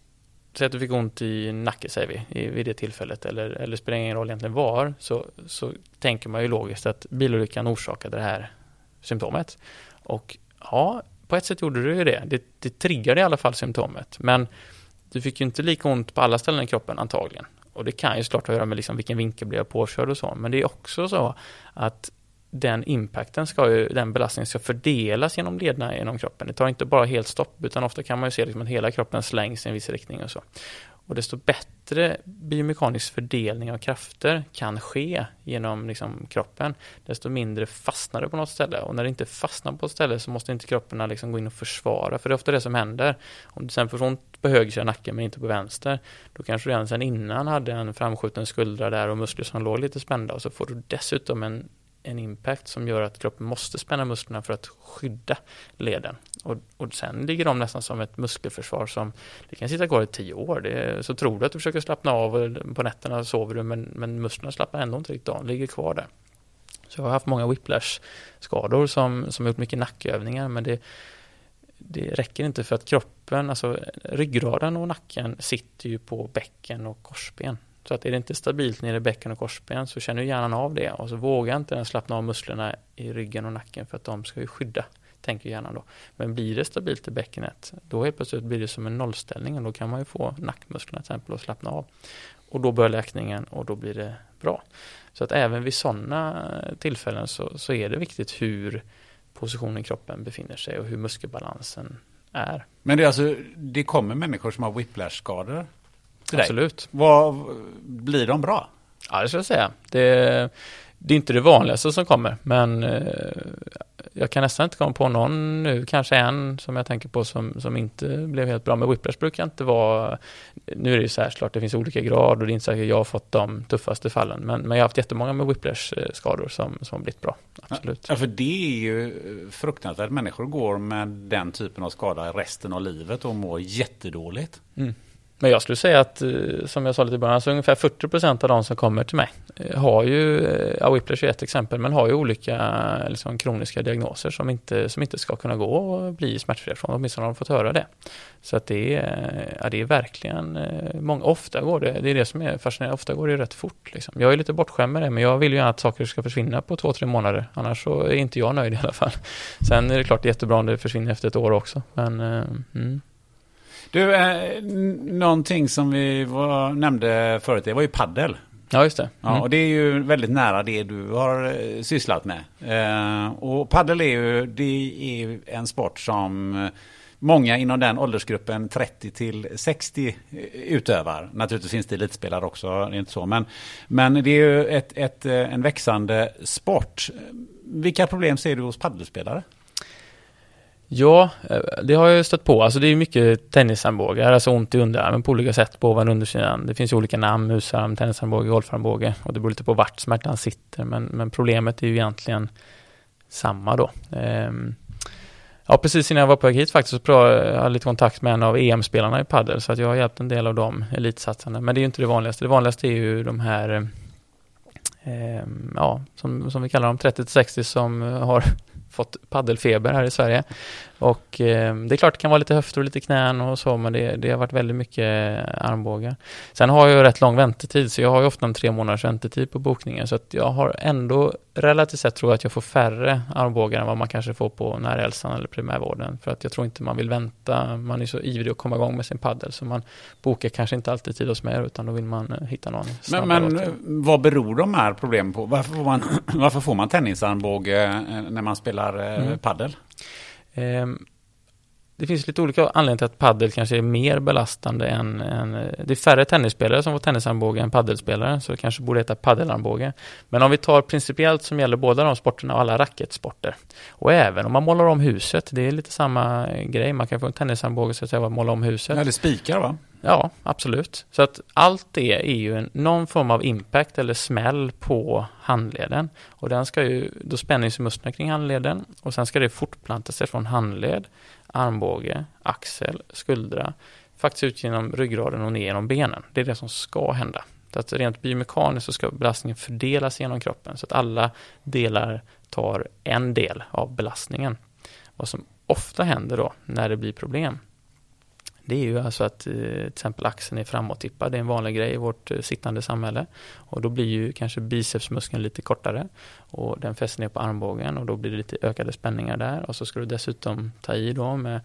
säg att du fick ont i nacken säger vi, vid det tillfället eller, eller spelar ingen roll egentligen var, så, så tänker man ju logiskt att bilolyckan orsakade det här symptomet. Och ja, på ett sätt gjorde du ju det. Det, det triggade i alla fall symptomet. Men du fick ju inte lika ont på alla ställen i kroppen antagligen. Och det kan ju såklart ha att göra med liksom vilken vinkel blir jag påkörd och så. Men det är också så att den impacten ska ju, den belastningen ska fördelas genom lederna genom kroppen. Det tar inte bara helt stopp, utan ofta kan man ju se liksom att hela kroppen slängs i en viss riktning och så. Och desto bättre biomekanisk fördelning av krafter kan ske genom liksom kroppen, desto mindre fastnar det på något ställe. Och när det inte fastnar på ett ställe så måste inte kroppen liksom gå in och försvara, för det är ofta det som händer. Om du sen får ont på höger sida nacken men inte på vänster, då kanske du redan sen innan hade en framskjuten skuldra där och muskler som låg lite spända och så får du dessutom en en impact som gör att kroppen måste spänna musklerna för att skydda leden. Och, och sen ligger de nästan som ett muskelförsvar som det kan sitta kvar i tio år. Det, så tror du att du försöker slappna av på nätterna sover du men, men musklerna slappnar ändå inte riktigt av, ligger kvar där. Så jag har haft många whiplash-skador som, som gjort mycket nackövningar men det, det räcker inte för att kroppen, alltså ryggraden och nacken sitter ju på bäcken och korsben. Så att är det inte stabilt nere i bäcken och korsben så känner hjärnan av det och så vågar inte den slappna av musklerna i ryggen och nacken för att de ska ju skydda, tänker hjärnan då. Men blir det stabilt i bäckenet, då helt plötsligt blir det som en nollställning och då kan man ju få nackmusklerna till exempel att slappna av. Och då börjar läkningen och då blir det bra. Så att även vid sådana tillfällen så, så är det viktigt hur positionen i kroppen befinner sig och hur muskelbalansen är. Men det är alltså, det kommer människor som har whiplash-skador Absolut. Vad, blir de bra? Ja, det skulle jag säga. Det, det är inte det vanligaste som kommer, men eh, jag kan nästan inte komma på någon nu, kanske en som jag tänker på som, som inte blev helt bra. Men whiplash brukar inte vara, nu är det ju klart, det finns olika grad och det är inte säkert jag har fått de tuffaste fallen. Men, men jag har haft jättemånga med whiplash-skador som, som har blivit bra. Absolut. Ja, för det är ju fruktansvärt. Människor går med den typen av skada resten av livet och mår jättedåligt. Mm. Men jag skulle säga att, eh, som jag sa lite i början, så ungefär 40% av de som kommer till mig eh, har ju, eh, ja, whiplash är ett exempel, men har ju olika liksom, kroniska diagnoser som inte, som inte ska kunna gå och bli smärtfria från, åtminstone har de fått höra det. Så att det är, ja, det är verkligen, många, ofta går det, det är det som är fascinerande, ofta går det rätt fort. Liksom. Jag är lite bortskämd med det, men jag vill ju gärna att saker ska försvinna på två, tre månader, annars så är inte jag nöjd i alla fall. Sen är det klart jättebra om det försvinner efter ett år också, men mm. Du, eh, någonting som vi var, nämnde förut, det var ju paddel. Ja, just det. Mm. Ja, och det är ju väldigt nära det du har eh, sysslat med. Eh, och paddel är ju, det är en sport som många inom den åldersgruppen 30 till 60 eh, utövar. Naturligtvis finns det elitspelare också, det är inte så. Men, men det är ju ett, ett, eh, en växande sport. Vilka problem ser du hos paddelspelare? Ja, eh, det har jag stött på. Alltså det är mycket tennisarmbågar, alltså ont i underarmen på olika sätt på ovan och undersidan. Det finns ju olika namn, musarm, tennisarmbåge, golfarmbåge och det beror lite på vart smärtan sitter. Men, men problemet är ju egentligen samma då. Ehm, ja, precis innan jag var på väg hit faktiskt så jag lite kontakt med en av EM-spelarna i padel så att jag har hjälpt en del av de elitsatsarna. Men det är ju inte det vanligaste. Det vanligaste är ju de här eh, ja, som, som vi kallar dem, 30-60 som har fått paddelfeber här i Sverige. Och eh, det är klart det kan vara lite höfter och lite knän och så, men det, det har varit väldigt mycket armbågar. Sen har jag rätt lång väntetid, så jag har ju ofta en tre månaders väntetid på bokningen, så att jag har ändå relativt sett tror jag att jag får färre armbågar än vad man kanske får på närhälsan eller primärvården, för att jag tror inte man vill vänta, man är så ivrig att komma igång med sin paddel, så man bokar kanske inte alltid tid hos mig, utan då vill man eh, hitta någon Men, men vad beror de här problemen på? Varför får man, varför får man tennisarmbåge eh, när man spelar eh, mm. paddel? Ehm, det finns lite olika anledningar till att paddel kanske är mer belastande än, än eh, det är färre tennisspelare som får tennisarmbåge än paddelspelare, så det kanske borde heta paddelarmbåge. Men om vi tar principiellt som gäller båda de sporterna och alla racketsporter, och även om man målar om huset, det är lite samma eh, grej, man kan få en tennisarmbåge så att säga, måla om huset. Ja, det spikar va? Ja, absolut. Så att allt det är ju en, någon form av impact eller smäll på handleden. Och den ska ju, då spänner sig musklerna kring handleden och sen ska det fortplanta sig från handled, armbåge, axel, skuldra, faktiskt ut genom ryggraden och ner genom benen. Det är det som ska hända. Så att rent biomekaniskt så ska belastningen fördelas genom kroppen så att alla delar tar en del av belastningen. Vad som ofta händer då när det blir problem det är ju alltså att eh, till exempel axeln är framåttippad. Det är en vanlig grej i vårt eh, sittande samhälle. Och då blir ju kanske bicepsmuskeln lite kortare och den fäster ner på armbågen och då blir det lite ökade spänningar där. Och så ska du dessutom ta i då med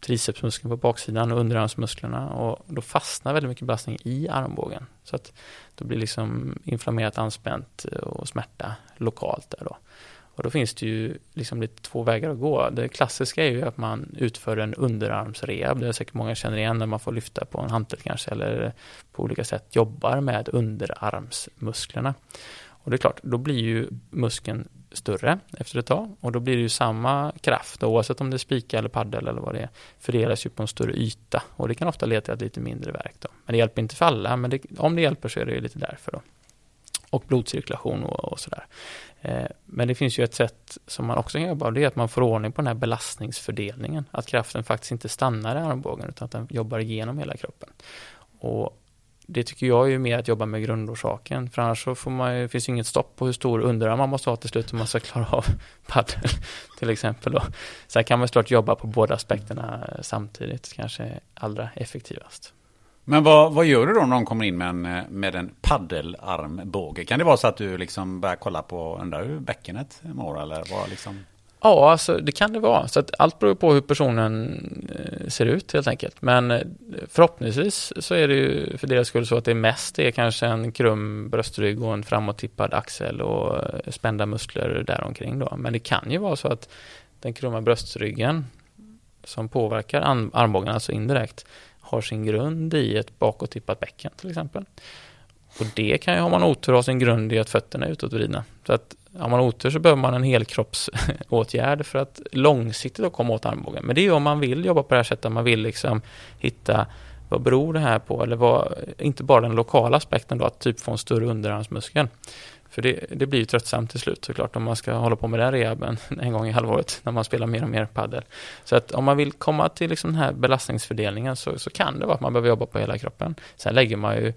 tricepsmuskeln på baksidan och underarmsmusklerna och då fastnar väldigt mycket belastning i armbågen. Så att då blir liksom inflammerat anspänt och smärta lokalt där då. Och då finns det ju liksom lite två vägar att gå. Det klassiska är ju att man utför en underarmsrehab. Det är säkert många känner igen när man får lyfta på en hantel kanske eller på olika sätt jobbar med underarmsmusklerna. Och det är klart, då blir ju muskeln större efter ett tag och då blir det ju samma kraft oavsett om det är spika eller paddel eller vad det är fördelas ju på en större yta och det kan ofta leda till lite mindre verk då. Men det hjälper inte för alla men det, om det hjälper så är det lite därför då. Och blodcirkulation och, och sådär. Eh, men det finns ju ett sätt som man också kan jobba och det är att man får ordning på den här belastningsfördelningen. Att kraften faktiskt inte stannar i armbågen utan att den jobbar igenom hela kroppen. Och det tycker jag är mer att jobba med grundorsaken. För annars så får man ju, finns ju inget stopp på hur stor underarm man måste ha till slut om man ska klara av padel till exempel. Då. Sen kan man såklart jobba på båda aspekterna samtidigt, kanske allra effektivast. Men vad, vad gör du då när de kommer in med en, med en paddelarmbåge? Kan det vara så att du liksom börjar kolla på, undrar hur bäckenet mår eller vad liksom? Ja, alltså det kan det vara. Så att allt beror på hur personen eh, ser ut helt enkelt. Men eh, förhoppningsvis så är det ju för deras skull så att det mest är kanske en krum bröstrygg och en framåttippad axel och eh, spända muskler däromkring då. Men det kan ju vara så att den krumma bröstryggen som påverkar armbågen, alltså indirekt, har sin grund i ett bakåttippat bäcken till exempel. Och det kan ju, om man otur, ha sin grund i att fötterna är utåtvridna. Så att har man otur så behöver man en helkroppsåtgärd för att långsiktigt komma åt armbågen. Men det är ju om man vill jobba på det här sättet, man vill liksom hitta vad beror det här på? Eller vad, inte bara den lokala aspekten då, att typ få en större underarmsmuskel. För det, det blir ju tröttsamt till slut såklart om man ska hålla på med den rehaben en gång i halvåret när man spelar mer och mer padel. Så att om man vill komma till liksom den här belastningsfördelningen så, så kan det vara att man behöver jobba på hela kroppen. Sen lägger man ju,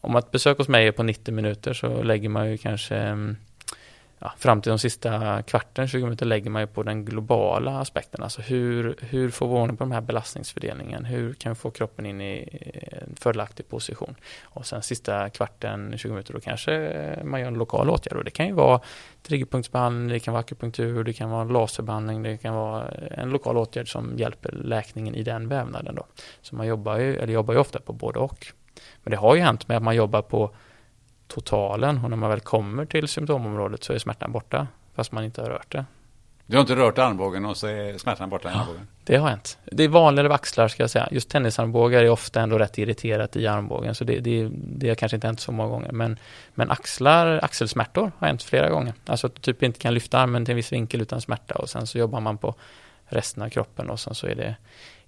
om ett besök hos mig är på 90 minuter så lägger man ju kanske mm, ja, fram till de sista kvarten, 20 minuter lägger man ju på den globala aspekten. Alltså hur, hur får vi ordning på den här belastningsfördelningen? Hur kan vi få kroppen in i en fördelaktig position? Och sen sista kvarten, 20 minuter, då kanske man gör en lokal åtgärd. Och det kan ju vara triggerpunktsbehandling, det kan vara akupunktur, det kan vara laserbehandling, det kan vara en lokal åtgärd som hjälper läkningen i den vävnaden. Då. Så man jobbar ju, eller jobbar ju ofta på både och. Men det har ju hänt med att man jobbar på totalen och när man väl kommer till symptomområdet så är smärtan borta fast man inte har rört det. Du har inte rört armbågen och så är smärtan borta i armbågen? Ja, det har hänt. Det är vanligare vid axlar ska jag säga. Just tennisarmbågar är ofta ändå rätt irriterat i armbågen så det, det, det har kanske inte hänt så många gånger. Men, men axlar, axelsmärtor har hänt flera gånger. Alltså att du typ inte kan lyfta armen till en viss vinkel utan smärta och sen så jobbar man på resten av kroppen och sen så är det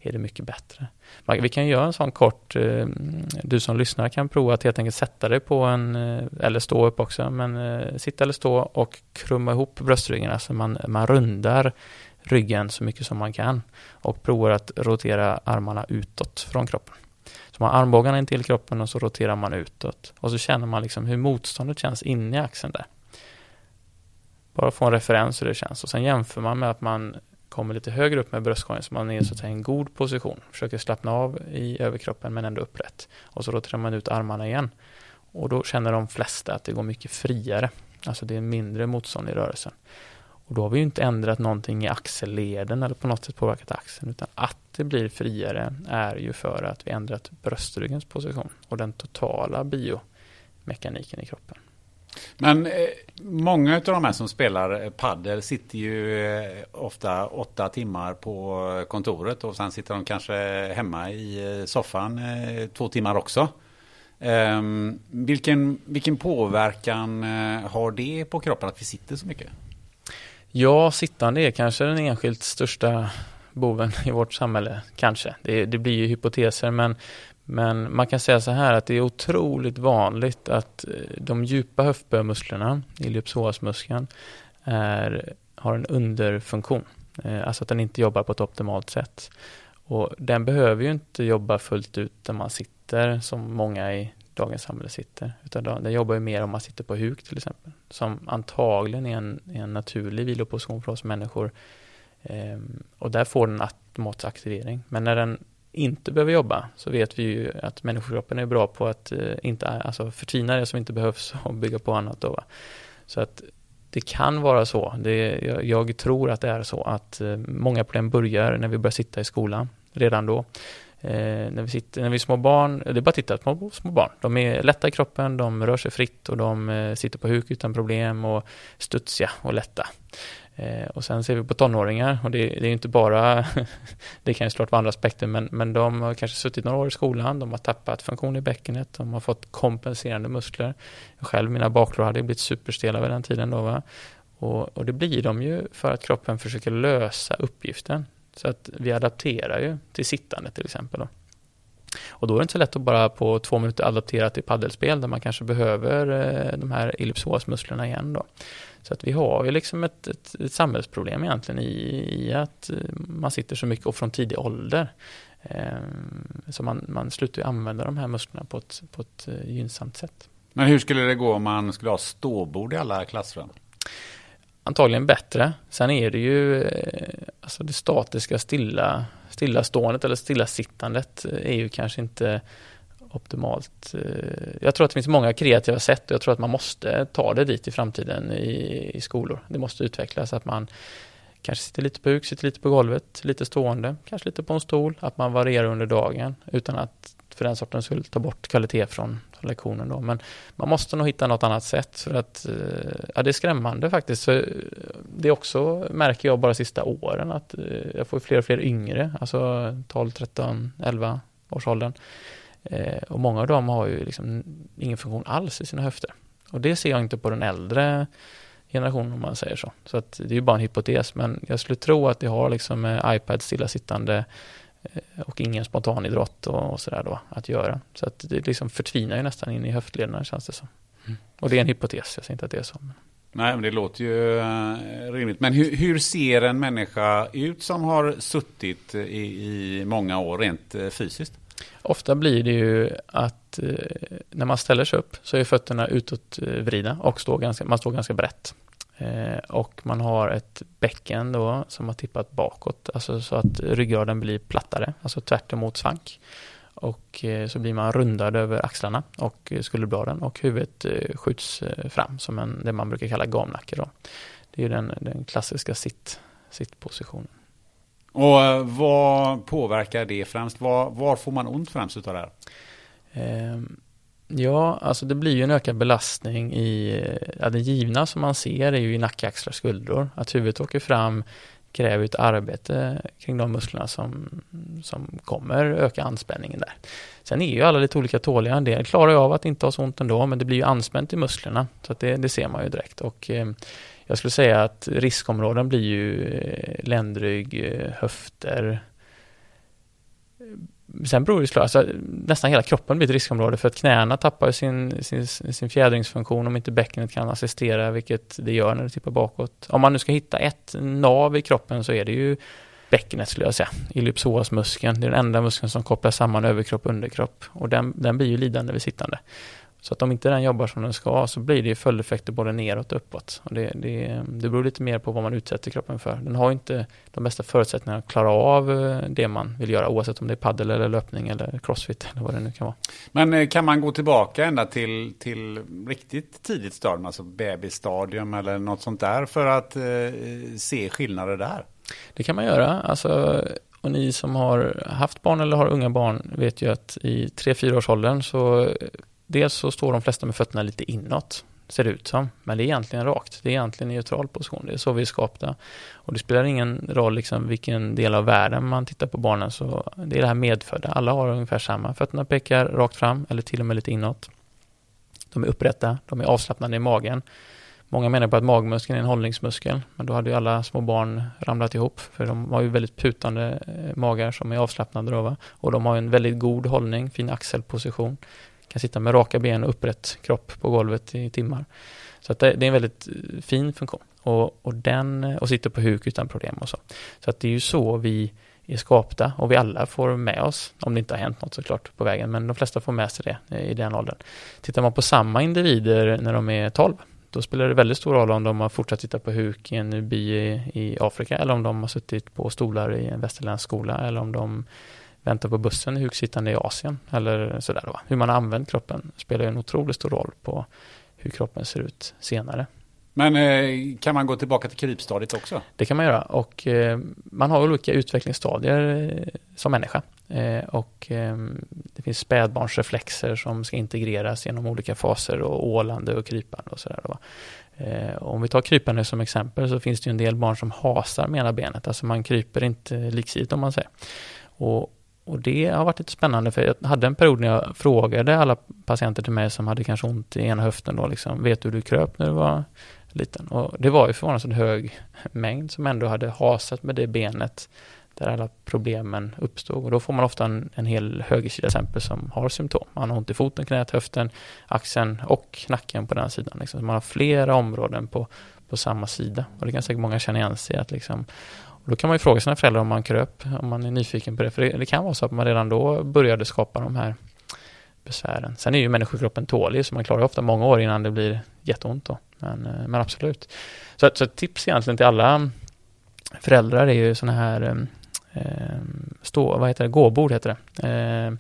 är det mycket bättre. Vi kan göra en sån kort, eh, du som lyssnar kan prova att helt enkelt sätta dig på en, eh, eller stå upp också, men eh, sitta eller stå och krumma ihop bröstryggen, alltså man, man rundar ryggen så mycket som man kan och provar att rotera armarna utåt från kroppen. Så man har armbågarna in till kroppen och så roterar man utåt. Och så känner man liksom hur motståndet känns inne i axeln där. Bara få en referens hur det känns. Och sen jämför man med att man kommer lite högre upp med bröstkorgen så man är så att säga i en god position. Försöker slappna av i överkroppen men ändå upprätt. Och så roterar man ut armarna igen. Och då känner de flesta att det går mycket friare. Alltså det är mindre motstånd i rörelsen. Och då har vi ju inte ändrat någonting i axelleden eller på något sätt påverkat axeln utan att det blir friare är ju för att vi ändrat bröstryggens position och den totala biomekaniken i kroppen. Men eh, många av de här som spelar eh, paddel sitter ju eh, ofta åtta timmar på kontoret och sen sitter de kanske hemma i eh, soffan eh, två timmar också. Ehm, vilken, vilken påverkan eh, har det på kroppen att vi sitter så mycket? Ja, sittande är kanske den enskilt största boven i vårt samhälle, kanske. Det, det, blir ju hypoteser, men, men man kan säga så här att det är otroligt vanligt att eh, de djupa höftböjmusklerna, iliopsoasmuskeln, är, har en underfunktion. Eh, alltså att den inte jobbar på ett optimalt sätt. Och den behöver ju inte jobba fullt ut när man sitter, som många i dagens samhälle sitter. Utan den jobbar ju mer om man sitter på huk till exempel. Som antagligen är en, är en naturlig viloposition för oss människor. Ehm, och där får den automatisk aktivering. Men när den inte behöver jobba så vet vi ju att människokroppen är bra på att eh, inte, alltså förtina det som inte behövs och bygga på annat. Då. Så att det kan vara så, det, jag, jag, tror att det är så att eh, många problem börjar när vi börjar sitta i skolan redan då. Eh, när, vi sitter, när vi är små barn, det är bara att titta på små barn. De är lätta i kroppen, de rör sig fritt och de eh, sitter på huk utan problem och studsiga och lätta. Eh, och sen ser vi på tonåringar och det, det är inte bara, det kan ju såklart vara andra aspekter, men, men de har kanske suttit några år i skolan, de har tappat funktion i bäckenet, de har fått kompenserande muskler. Själv, mina baklår hade blivit superstela vid den tiden då. Va? Och, och det blir de ju för att kroppen försöker lösa uppgiften. Så att vi adapterar ju till sittande till exempel. Då. Och då är det inte så lätt att bara på två minuter adaptera till paddelspel där man kanske behöver eh, de här ellipsosmusklerna igen då. Så att vi har ju liksom ett, ett, ett samhällsproblem egentligen i, i, att eh, man sitter så mycket och från tidig ålder. Ehm, så man, man slutar ju använda de här musklerna på ett, på ett eh, gynnsamt sätt. Men hur skulle det gå om man skulle ha ståbord i alla klassrum? antagligen bättre. Sen är det ju eh, alltså det statiska stilla, stillaståendet eller stillasittandet är ju kanske inte optimalt. Eh, jag tror att det finns många kreativa sätt och jag tror att man måste ta det dit i framtiden i, i skolor. Det måste utvecklas att man kanske sitter lite på huk, sitter lite på golvet, lite stående, kanske lite på en stol, att man varierar under dagen utan att för den sortens skull ta bort kvalitet från lektionen då. Men man måste nog hitta något annat sätt för att eh, ja, det är skrämmande faktiskt. För eh, det är också, märker jag bara sista åren, att jag får fler och fler yngre, alltså 12, 13, 11 års åldern. Eh, och många av dem har ju liksom ingen funktion alls i sina höfter. Och det ser jag inte på den äldre generationen om man säger så. Så att det är ju bara en hypotes, men jag skulle tro att det har liksom med iPad stillasittande Eh, och ingen spontanidrott och, och sådär då att göra. Så att det liksom förtvinar ju nästan in i höftlederna känns det som. Mm. Och det är en hypotes, jag säger inte att det är så. Nej, men det låter ju uh, rimligt. Men hur, hur, ser en människa ut som har suttit i, i många år rent fysiskt? Ofta blir det ju att eh, när man ställer sig upp så är fötterna utåtvridna och står ganska, man står ganska brett. Eh, och man har ett bäcken då som har tippat bakåt, alltså så att ryggraden blir plattare, alltså tvärt emot svank. Och eh, så blir man rundad över axlarna och skulderbladen och huvudet eh, skjuts eh, fram som en, det man brukar kalla gamnacke då. Det är den, den klassiska sitt, sittpositionen. Och eh, vad påverkar det främst? Var, var får man ont främst utav det här? Ehm, ja, alltså det blir ju en ökad belastning i, eh, ja, den givna som man ser är ju i nacke, axlar, skuldror. Att huvudet åker fram kräver ett arbete kring de musklerna som, som kommer öka anspänningen där. Sen är ju alla lite olika tåliga. En del klarar ju av att inte ha så ont ändå, men det blir ju anspänt i musklerna. Så att det, det ser man ju direkt. Och eh, jag skulle säga att riskområden blir ju eh, ländrygg, eh, höfter, Sen beror det såklart, alltså, nästan hela kroppen blir ett riskområde för att knäna tappar sin, sin, sin fjädringsfunktion om inte bäckenet kan assistera, vilket det gör när det tippar bakåt. Om man nu ska hitta ett nav i kroppen så är det ju bäckenet skulle jag säga. ellipsoasmuskeln. det är den enda muskeln som kopplar samman överkropp och underkropp. Och den, den blir ju lidande vid sittande. Så att om inte den jobbar som den ska så blir det följdeffekter både neråt och uppåt. Och det, det, det beror lite mer på vad man utsätter kroppen för. Den har inte de bästa förutsättningarna att klara av eh, det man vill göra oavsett om det är paddel eller löpning eller crossfit eller vad det nu kan vara. Men eh, kan man gå tillbaka ända till, till riktigt tidigt stadium, alltså bebisstadium eller något sånt där för att eh, se skillnader där? Det kan man göra. Alltså, och ni som har haft barn eller har unga barn vet ju att i 3-4 års åldern så dels så står de flesta med fötterna lite inåt, ser det ut som. Men det är egentligen rakt. Det är egentligen neutral position. Det är så vi är skapta. Och det spelar ingen roll liksom vilken del av världen man tittar på barnen. Så det är det här medfödda. Alla har ungefär samma. Fötterna pekar rakt fram eller till och med lite inåt. De är upprätta. De är avslappnade i magen. Många menar på att magmuskeln är en hållningsmuskel, men då hade ju alla små barn ramlat ihop, för de har ju väldigt putande eh, magar som är avslappnade då, va? och de har en väldigt god hållning, fin axelposition kan sitta med raka ben och upprätt kropp på golvet i timmar. Så att det, det är en väldigt eh, fin funktion. Och, och, den, eh, och sitter på huk utan problem och så. Så att det är ju så vi är skapta och vi alla får med oss, om det inte har hänt något såklart på vägen, men de flesta får med sig det eh, i den åldern. Tittar man på samma individer när de är 12, då spelar det väldigt stor roll om de har fortsatt sitta på huk i en by i Afrika eller om de har suttit på stolar i en västerländsk skola eller om de väntar på bussen huksittande i Asien eller sådär. Då. Hur man har använt kroppen spelar en otroligt stor roll på hur kroppen ser ut senare. Men eh, kan man gå tillbaka till krypstadiet också? Det kan man göra och eh, man har olika utvecklingsstadier eh, som människa. Och det finns spädbarnsreflexer som ska integreras genom olika faser och ålande och krypande och sådär. Om vi tar krypande som exempel så finns det en del barn som hasar med ena benet, alltså man kryper inte liksidigt om man säger. Och och det har varit lite spännande för jag hade en period när jag frågade alla patienter till mig som hade kanske ont i ena höften då liksom, vet du hur du kröp när du var liten? Och det var ju förvånansvärt hög mängd som ändå hade hasat med det benet där alla problemen uppstod. Och då får man ofta en, en hel högersida exempel som har symptom. Man har ont i foten, knät, höften, axeln och nacken på den sidan. Liksom. man har flera områden på, på samma sida. Och det kan säkert många känna igen sig att liksom, då kan man ju fråga sina föräldrar om man kröp, om man är nyfiken på det. För det, det kan vara så att man redan då började skapa de här besvären. Sen är ju människokroppen tålig, så man klarar ofta många år innan det blir jätteont då. Men, eh, men absolut. Så, så ett tips egentligen till alla föräldrar är ju sådana här eh, eh, stå, vad heter det, gåbord heter det. Eh,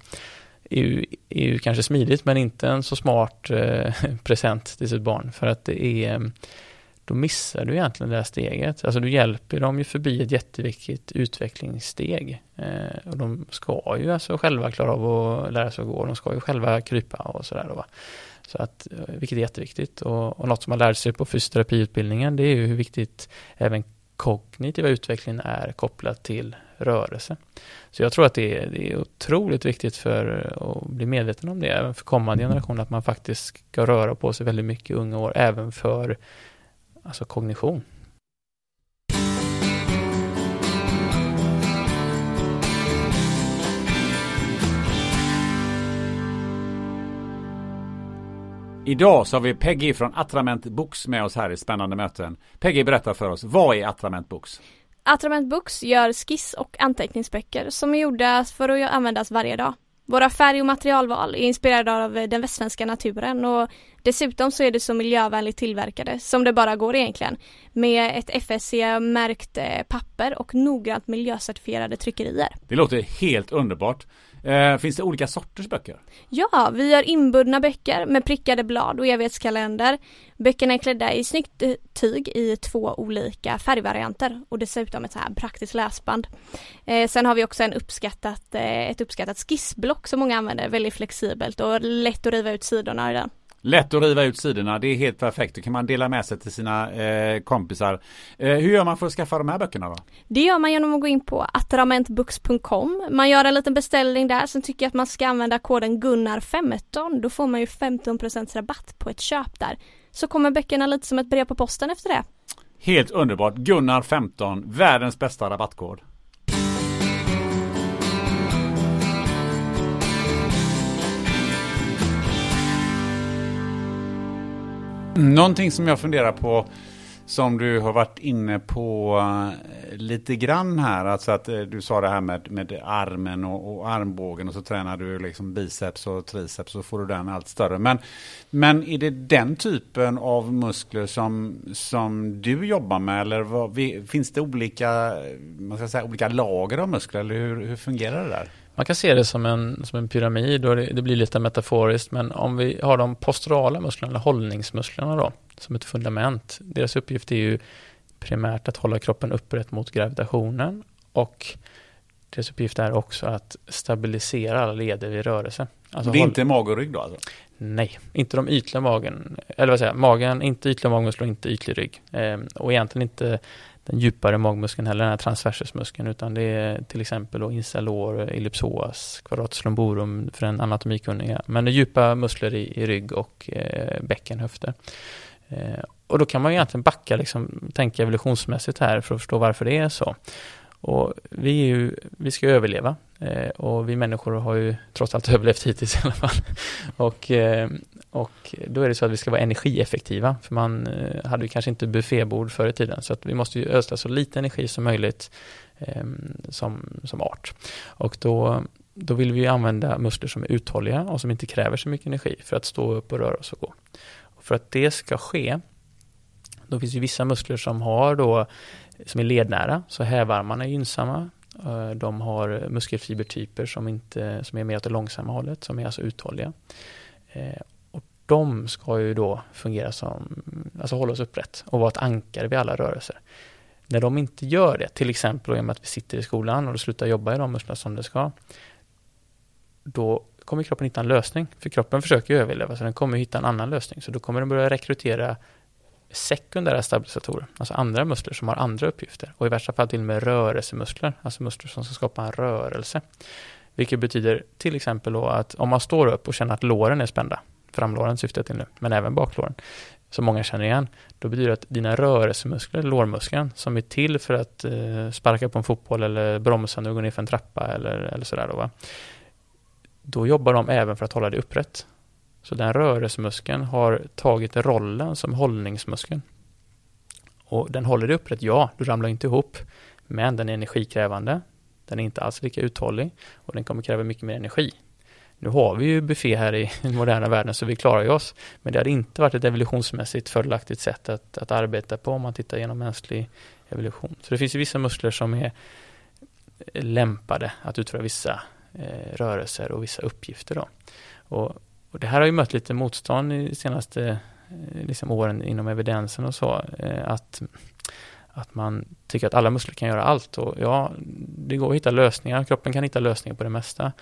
är ju, är ju kanske smidigt men inte en så smart eh, present till sitt barn för att det är då missar du egentligen det här steget. Alltså du hjälper dem ju förbi ett jätteviktigt utvecklingssteg. Eh, och de ska ju alltså själva klara av att lära sig att gå. De ska ju själva krypa och sådär. Då, va? Så att, eh, vilket är jätteviktigt. Och, och något som man lär sig på fysioterapiutbildningen det är ju hur viktigt även kognitiva utvecklingen är kopplat till rörelse. Så jag tror att det är, det är otroligt viktigt för att bli medveten om det, även för kommande generationer, att man faktiskt ska röra på sig väldigt mycket i unga år, även för alltså kognition. Idag så har vi Peggy från Attrament Books med oss här i Spännande möten. Peggy berättar för oss, vad är Attrament Books? Attrament Books gör skiss och anteckningsböcker som är gjorda för att användas varje dag. Våra färg och materialval är inspirerade av eh, den västsvenska naturen och dessutom så är det så miljövänligt tillverkade som det bara går egentligen med ett FSC-märkt eh, papper och noggrant miljöcertifierade tryckerier. Det låter helt underbart. Eh, finns det olika sorters böcker? Ja, vi har inbundna böcker med prickade blad och evighetskalender. Böckerna är klädda i snyggt eh, tyg i två olika färgvarianter och dessutom ett så här praktiskt läsband. Eh, sen har vi också en uppskattat, eh, ett uppskattat skissblock som många använder, väldigt flexibelt och lätt att riva ut sidorna i den. Lätt att riva ut sidorna, det är helt perfekt. Då kan man dela med sig till sina eh, kompisar. Eh, hur gör man för att skaffa de här böckerna då? Det gör man genom att gå in på attramentbooks.com. Man gör en liten beställning där, sen tycker jag att man ska använda koden Gunnar15. Då får man ju 15% rabatt på ett köp där. Så kommer böckerna lite som ett brev på posten efter det. Helt underbart. Gunnar15, världens bästa rabattkod. Någonting som jag funderar på som du har varit inne på eh, lite grann här. Alltså att eh, du sa det här med, med armen och, och armbågen och så tränar du liksom biceps och triceps så får du den allt större. Men, men är det den typen av muskler som, som du jobbar med eller vad, finns det olika, man ska säga, olika lager av muskler eller hur, hur fungerar det där? Man kan se det som en, som en pyramid och det, det, blir lite metaforiskt men om vi har de posturala musklerna, eller hållningsmusklerna då, som ett fundament. Deras uppgift är ju primärt att hålla kroppen upprätt mot gravitationen och deras uppgift är också att stabilisera alla leder vid rörelse. Alltså det är håll... inte mag och rygg då alltså? Nej, inte de ytliga magen, eller vad säger jag, magen, inte ytliga magmuskler och inte ytlig rygg. Eh, och egentligen inte den djupare magmuskeln heller, den här transversusmuskeln, utan det är till exempel då insalor, ellipsoas, quadratus lumborum för den anatomikunniga. Men det är djupa muskler i, i rygg och eh, bäcken, höfter. Eh, och då kan man ju egentligen backa, liksom, tänka evolutionsmässigt här för att förstå varför det är så. Och vi, är ju, vi ska överleva Eh, och vi människor har ju trots allt överlevt hittills i alla fall. Och, eh, och då är det så att vi ska vara energieffektiva, för man eh, hade ju kanske inte buffébord förr i tiden, så att vi måste ju ösla så lite energi som möjligt eh, som, som art. Och då, då vill vi använda muskler som är uthålliga och som inte kräver så mycket energi för att stå upp och röra oss och gå. Och för att det ska ske, då finns ju vissa muskler som har då som är lednära, så hävarmarna är gynnsamma. Eh, de har muskelfibertyper som, inte, som är mer åt det långsamma hållet, som är alltså uthålliga. Eh, och de ska ju då fungera som, alltså hålla oss upprätt och vara ett ankare vid alla rörelser. När de inte gör det, till exempel i och med att vi sitter i skolan och då slutar jobba i de musklerna som det ska, då kommer kroppen hitta en lösning. För kroppen försöker överleva, så den kommer hitta en annan lösning. Så då kommer den börja rekrytera sekundära stabilisatorer, alltså andra muskler som har andra uppgifter och i värsta fall till och med rörelsemuskler, alltså muskler som ska skapa en rörelse. Vilket betyder till exempel då att om man står upp och känner att låren är spända, framlåren syftar jag till nu, men även baklåren, som många känner igen, då betyder det att dina rörelsemuskler, lårmuskeln, som är till för att eh, sparka på en fotboll eller bromsa när du går ner för en trappa eller, eller sådär då, va? då jobbar de även för att hålla dig upprätt. Så den rörelsemuskeln har tagit rollen som hållningsmuskeln. Och den håller dig upprätt, ja, du ramlar inte ihop, men den är energikrävande. Den är inte alls lika uthållig och den kommer kräva mycket mer energi. Nu har vi ju buffé här i den moderna världen så vi klarar ju oss. Men det hade inte varit ett evolutionsmässigt fördelaktigt sätt att, att arbeta på om man tittar genom mänsklig evolution. Så det finns ju vissa muskler som är lämpade att utföra vissa eh, rörelser och vissa uppgifter. Då. Och och det här har ju mött lite motstånd i senaste eh, liksom, åren inom evidensen och så, eh, att, att man tycker att alla muskler kan göra allt. Och ja, det går att hitta lösningar, kroppen kan hitta lösningar på det mesta.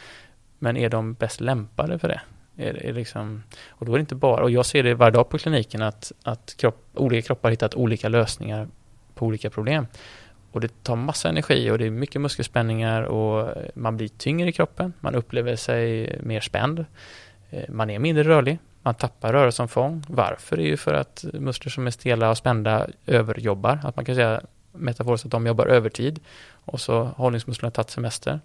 Men är de bäst lämpade för det? Är, är liksom, och då är det inte bara, och jag ser det varje dag på kliniken, att, att kropp, olika kroppar har hittat olika lösningar på olika problem. Och det tar massa energi och det är mycket muskelspänningar och man blir tyngre i kroppen, man upplever sig mer spänd. Eh, man är mindre rörlig, man tappar rörelseomfång. Varför? Det är ju för att muskler som är stela och spända överjobbar. Att man kan säga metaforiskt att de jobbar övertid och så hållningsmusklerna har tagit semester.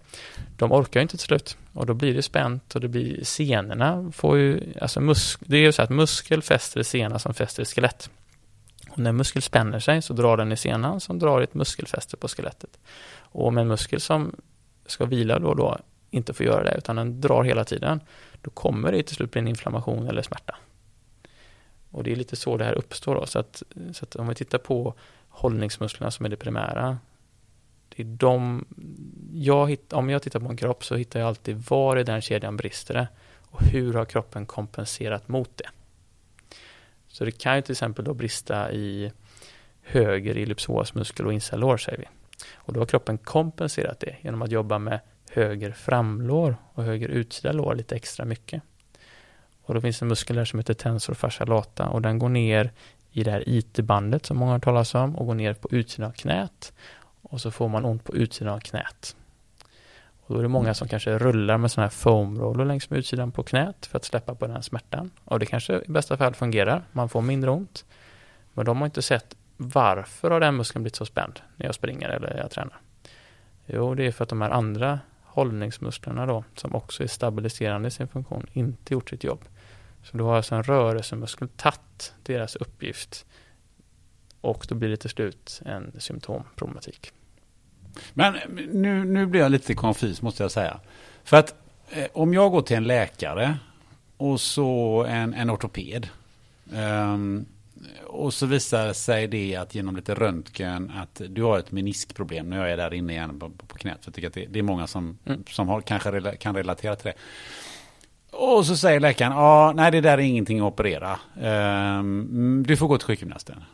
De orkar ju inte till slut och då blir det spänt och det blir senorna får ju, alltså musk, det är ju så att muskel fäster i sena som fäster i skelett. Och när muskel spänner sig så drar den i senan som drar ett muskelfäste på skelettet. Och om en muskel som ska vila då och då inte får göra det utan den drar hela tiden då kommer det till slut bli en inflammation eller smärta. Och det är lite så det här uppstår då. Så att, så att om vi tittar på hållningsmusklerna som är det primära. Det är de, jag hitt, om jag tittar på en kropp så hittar jag alltid var i den kedjan brister det och hur har kroppen kompenserat mot det. Så det kan ju till exempel då brista i höger ellipsoasmuskel och insellår säger vi. Och då har kroppen kompenserat det genom att jobba med höger framlår och höger utsida lår lite extra mycket. Och då finns en muskel där som heter tensor fascia lata och den går ner i det här IT-bandet som många har talat om och går ner på utsidan av knät och så får man ont på utsidan av knät. Och då är det många som kanske rullar med sådana här foam roller längs med utsidan på knät för att släppa på den smärtan. Och det kanske i bästa fall fungerar, man får mindre ont. Men de har inte sett varför har den muskeln blivit så spänd när jag springer eller jag tränar. Jo, det är för att de här andra hållningsmusklerna då, som också är stabiliserande i sin funktion, inte gjort sitt jobb. Så då har alltså en rörelsemuskel tagit deras uppgift och då blir det till slut en symptomproblematik. Men eh, nu, nu blir jag lite konfys måste jag säga. För att eh, om jag går till en läkare och så en, en ortoped. Um, och så visar sig det att genom lite röntgen att du har ett meniskproblem jag är där inne igen på, på knät. För jag tycker att det, det är många som, mm. som har, kanske kan relatera till det. Och så säger läkaren, ja, nej det där är ingenting att operera. Um, du får gå till sjukgymnasten.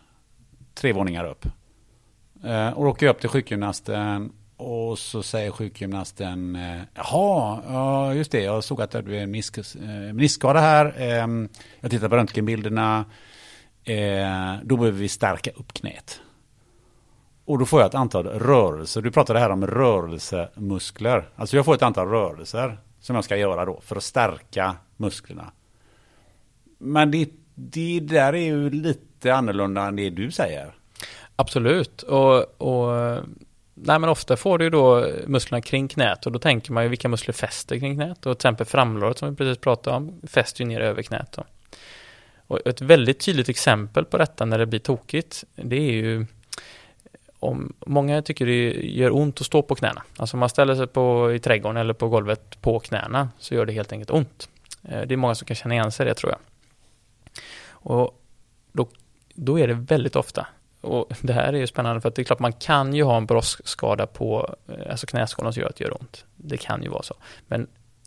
Tre våningar upp. Uh, och åker upp till sjukgymnasten och så säger sjukgymnasten, uh, jaha, uh, just det, jag såg att du hade en meniskskada här. Um, jag tittar på röntgenbilderna. Eh, då behöver vi stärka upp knät. Och då får jag ett antal rörelser. Du pratade här om rörelsemuskler. Alltså jag får ett antal rörelser som jag ska göra då för att stärka musklerna. Men det, det där är ju lite annorlunda än det du säger. Absolut. Och, och nej, men ofta får du då musklerna kring knät och då tänker man ju vilka muskler fäster kring knät. Och till exempel framlåret som vi precis pratade om fäster ju ner över knät. Då. Och ett väldigt tydligt exempel på detta när det blir tokigt, det är ju om många tycker det gör ont att stå på knäna. Alltså om man ställer sig på, i trädgården eller på golvet på knäna så gör det helt enkelt ont. Eh, det är många som kan känna igen sig det tror jag. Och då, då är det väldigt ofta, och det här är ju spännande för att det är klart man kan ju ha en broskskada på eh, alltså knäskålen som gör att det gör ont. Det kan ju vara så. Men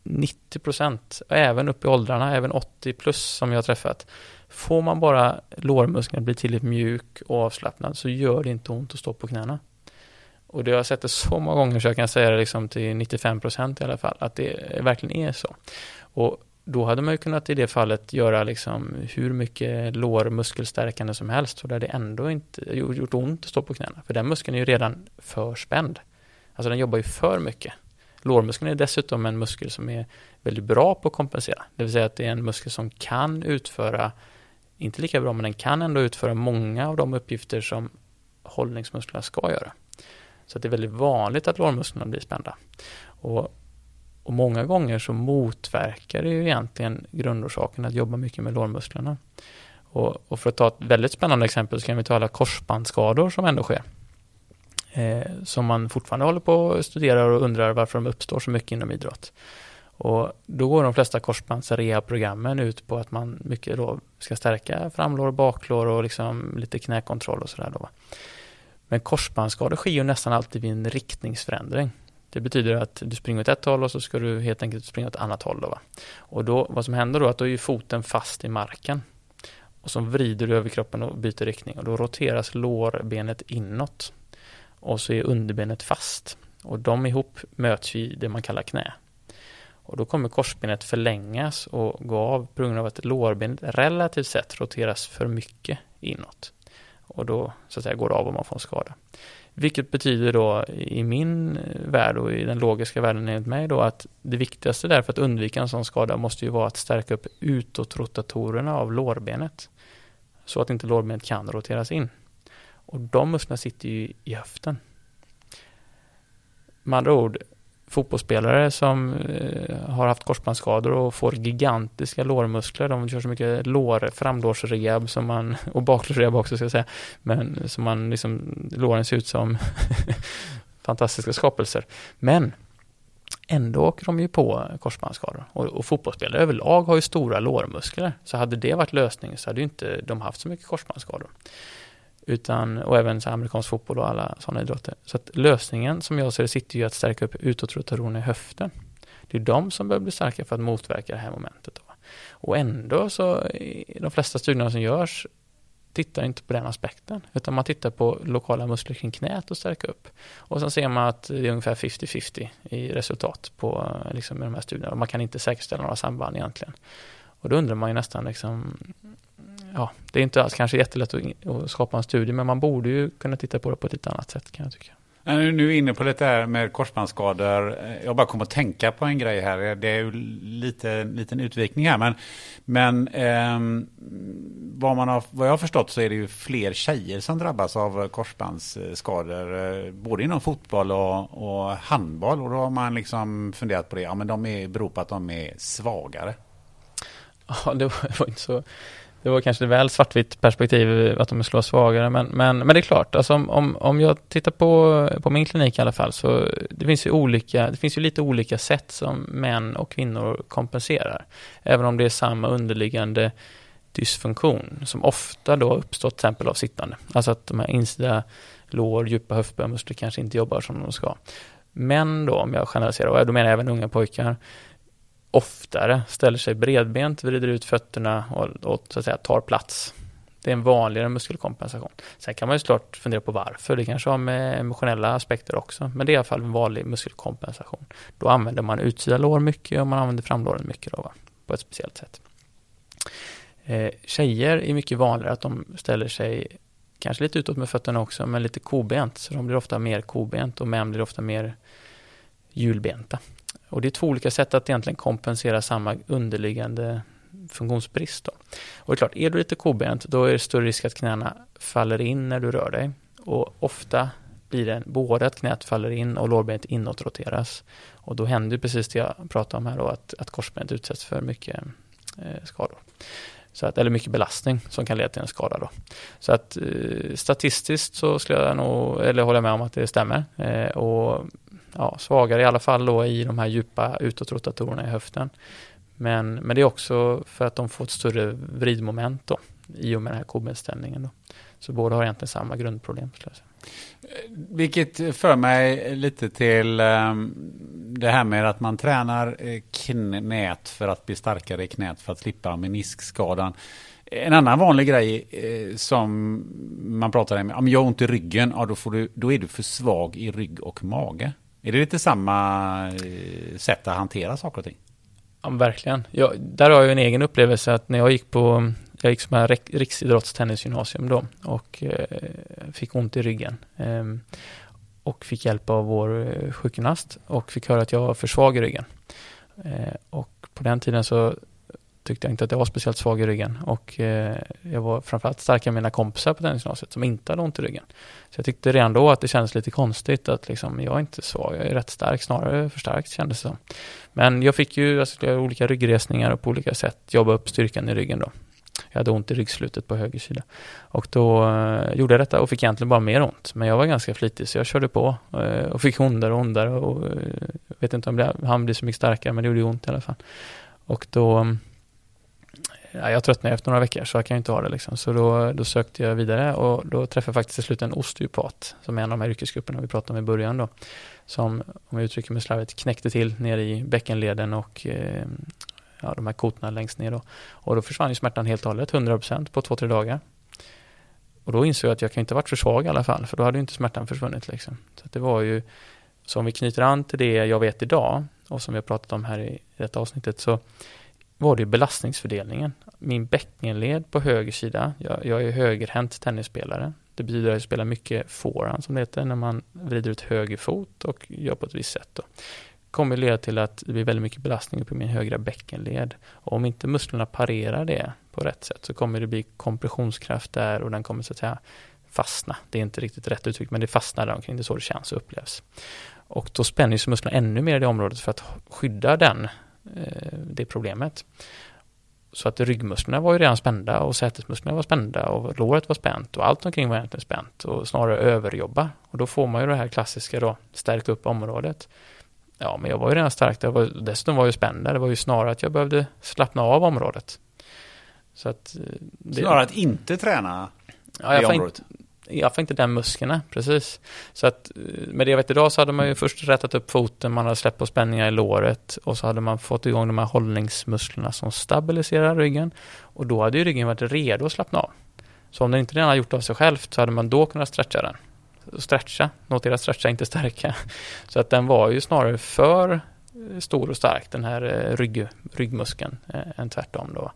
90 procent, även upp i åldrarna, även 80 plus som jag har träffat, Får man bara lårmuskeln att bli tillräckligt mjuk och avslappnad så gör det inte ont att stå på knäna. Och det har jag sett det så många gånger så jag kan säga det liksom till 95 procent i alla fall, att det verkligen är så. Och då hade man ju kunnat i det fallet göra liksom hur mycket lårmuskelstärkande som helst och där det ändå inte gjort ont att stå på knäna. För den muskeln är ju redan för spänd. Alltså den jobbar ju för mycket. Lårmuskeln är dessutom en muskel som är väldigt bra på att kompensera. Det vill säga att det är en muskel som kan utföra inte lika bra, men den kan ändå utföra många av de uppgifter som hållningsmusklerna ska göra. Så det är väldigt vanligt att lårmusklerna blir spända. Och, och många gånger så motverkar det ju egentligen grundorsaken att jobba mycket med lårmusklerna. Och, och, för att ta ett väldigt spännande exempel så kan vi ta alla korsbandsskador som ändå sker. Eh, som man fortfarande håller på att studera och undrar varför de uppstår så mycket inom idrott. Och då går de flesta korsbandsrea-programmen ut på att man mycket då ska stärka framlår och baklår och liksom lite knäkontroll och sådär då. Men korsbandsskador sker ju nästan alltid vid en riktningsförändring. Det betyder att du springer åt ett håll och så ska du helt enkelt springa åt ett annat håll. Då, va? Och då, vad som händer då är att då är foten fast i marken. Och så vrider du över kroppen och byter riktning och då roteras lårbenet inåt. Och så är underbenet fast. Och de ihop möts i det man kallar knä. Och då kommer korsbenet förlängas och gå av på grund av att lårbenet relativt sett roteras för mycket inåt. Och då så att säga går det av om man får en skada. Vilket betyder då i min värld och i den logiska världen enligt mig då att det viktigaste där för att undvika en sån skada måste ju vara att stärka upp utåtrotatorerna av lårbenet. Så att inte lårbenet kan roteras in. Och de musklerna sitter ju i höften. Med andra ord, fotbollsspelare som eh, har haft korsbandsskador och får gigantiska lårmuskler. De kör så mycket lår, framlårsrehab som man, och baklårsrehab också ska jag säga, men som man liksom, låren ser ut som fantastiska skapelser. Men ändå åker de ju på korsbandsskador. Och, och fotbollsspelare överlag har ju stora lårmuskler. Så hade det varit lösningen så hade ju inte de haft så mycket korsbandsskador. Utan, och även så amerikansk fotboll och alla sådana idrotter. Så att lösningen som jag ser det sitter ju att stärka upp utåtrotatorerna i höften. Det är de som behöver bli starka för att motverka det här momentet. Då. Och ändå så, de flesta studierna som görs, tittar inte på den aspekten, utan man tittar på lokala muskler kring knät och stärka upp. Och sen ser man att det är ungefär 50-50 i resultat på liksom, de här studierna. Och man kan inte säkerställa några samband egentligen. Och då undrar man ju nästan liksom, ja, det är inte alls kanske jättelätt att, skapa en studie, men man borde ju kunna titta på det på ett lite annat sätt kan jag tycka. Nu är inne på lite här med korsbandsskador. Jag bara kommer att tänka på en grej här. Det är ju lite liten utvikning här. Men, men eh, vad, man har, vad jag har förstått så är det ju fler tjejer som drabbas av korsbandsskador. Eh, både inom fotboll och, och handboll. Och då har man liksom funderat på det. Ja, men de är, beror på att de är svagare. Ja, det var, det var inte så det var kanske väl svartvitt perspektiv att de skulle vara svagare, men, men, men det är klart, alltså om, om, om jag tittar på, på min klinik i alla fall, så det finns ju olika, det finns ju lite olika sätt som män och kvinnor kompenserar. Även om det är samma underliggande dysfunktion som ofta då uppstått till exempel av sittande. Alltså att de här insida lår, djupa höftböjmuskler kanske inte jobbar som de ska. Men då, om jag generaliserar, och då menar jag även unga pojkar, oftare ställer sig bredbent, vrider ut fötterna och, och så att säga tar plats. Det är en vanligare muskelkompensation. Sen kan man ju såklart fundera på varför. Det kanske har med emotionella aspekter också. Men det är i alla fall en vanlig muskelkompensation. Då använder man utsida lår mycket och man använder framlåren mycket då, va? på ett speciellt sätt. Eh, tjejer är mycket vanligare att de ställer sig kanske lite utåt med fötterna också, men lite kobent. Så de blir ofta mer kobent och män blir ofta mer hjulbenta. Och det är två olika sätt att egentligen kompensera samma underliggande funktionsbrist. Då. Och det är klart, är du lite kobent, då är det större risk att knäna faller in när du rör dig. Och ofta blir det både att knät faller in och lårbenet inåtroteras. Och då händer precis det jag pratade om här då, att, att korsbenet utsätts för mycket eh, skador. Så att, eller mycket belastning som kan leda till en skada då. Så att eh, statistiskt så skulle jag nog, eller hålla med om att det stämmer. Eh, och ja, svagare i alla fall då i de här djupa utåtrotatorerna i höften. Men, men det är också för att de får ett större vridmoment då, i och med den här kobbenställningen. Då. Så båda har egentligen samma grundproblem. Vilket för mig lite till um, det här med att man tränar eh, knät för att bli starkare i knät för att slippa meniskskadan. En annan vanlig grej eh, som man pratar om, om jag har ont i ryggen, ja, då, får du, då är du för svag i rygg och mage. Är det lite samma eh, sätt att hantera saker och ting? Ja, verkligen. Jag, där har jag en egen upplevelse att när jag gick på jag gick som här riksidrottstennisgymnasium då och eh, fick ont i ryggen. Eh, och fick hjälp av vår eh, sjukgymnast och fick höra att jag var för svag i ryggen. Eh, och på den tiden så tyckte jag inte att jag var speciellt svag i ryggen och eh, jag var framförallt starkare än mina kompisar på tennisgymnasiet som inte hade ont i ryggen. Så jag tyckte redan då att det kändes lite konstigt att liksom, jag är inte svag, jag är rätt stark, snarare för stark kändes det som. Men jag fick ju alltså, olika ryggresningar och på olika sätt jobba upp styrkan i ryggen då. Jag hade ont i ryggslutet på höger sida. Och då eh, gjorde jag detta och fick egentligen bara mer ont. Men jag var ganska flitig så jag körde på eh, och fick ondare och ondare och eh, vet inte om han blev så mycket starkare men det gjorde ont i alla fall. Och då mm, ja, jag tröttnade efter några veckor så jag kan ju inte ha det liksom. Så då, då sökte jag vidare och då träffade jag faktiskt till slut en osteopat som är en av de här yrkesgrupperna vi pratade om i början då. Som, om jag uttrycker mig slarvigt, knäckte till nere i bäckenleden och eh, ja, de här kotorna längst ner då. Och då försvann ju smärtan helt och hållet, 100% på två, tre dagar. Och då insåg jag att jag kan inte varit för svag i alla fall, för då hade ju inte smärtan försvunnit liksom. Så det var ju, så om vi knyter an till det jag vet idag, och som vi har pratat om här i detta avsnittet, så var det belastningsfördelningen. Min bäckenled på höger sida, jag, jag är högerhänt tennisspelare. Det betyder att jag spelar mycket forehand som det heter, när man vrider ut höger fot och gör på ett visst sätt. Då kommer leda till att det blir väldigt mycket belastning uppe i min högra bäckenled. Och om inte musklerna parerar det på rätt sätt så kommer det bli kompressionskraft där och den kommer så att säga fastna. Det är inte riktigt rätt uttryck men det fastnar där omkring, det är så det känns och upplevs. Och då spänner sig musklerna ännu mer i det området för att skydda den, det problemet. Så att ryggmusklerna var ju redan spända och sätesmusklerna var spända och låret var spänt och allt omkring var egentligen spänt och snarare överjobba. Och då får man ju det här klassiska då, stärka upp området. Ja, men jag var ju redan stark. Det var, dessutom var jag spänd Det var ju snarare att jag behövde slappna av området. Så att, eh, det, snarare att inte träna ja, det området? Inte, jag får inte den muskeln, precis. Så att eh, med det jag vet idag så hade man ju först rättat upp foten, man hade släppt på spänningar i låret och så hade man fått igång de här hållningsmusklerna som stabiliserar ryggen. Och då hade ju ryggen varit redo att slappna av. Så om den inte redan har gjort av sig självt så hade man då kunnat stretcha den stretcha. Notera stretcha, inte stärka. Så att den var ju snarare för stor och stark, den här eh, rygg, ryggmuskeln, eh, än tvärtom då.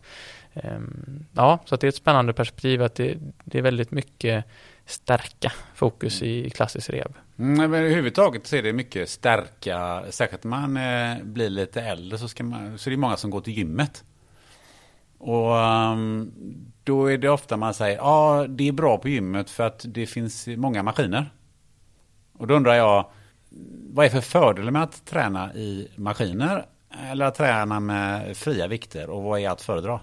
Ehm, ja, så det är ett spännande perspektiv att det, det är väldigt mycket stärka fokus i klassisk rev. Mm, men överhuvudtaget så är det mycket stärka, särskilt när man eh, blir lite äldre så, ska man, så är det många som går till gymmet. Och um, då är det ofta man säger, ja ah, det är bra på gymmet för att det finns många maskiner. Och då undrar jag, vad är för fördel med att träna i maskiner eller att träna med fria vikter och vad är att föredra?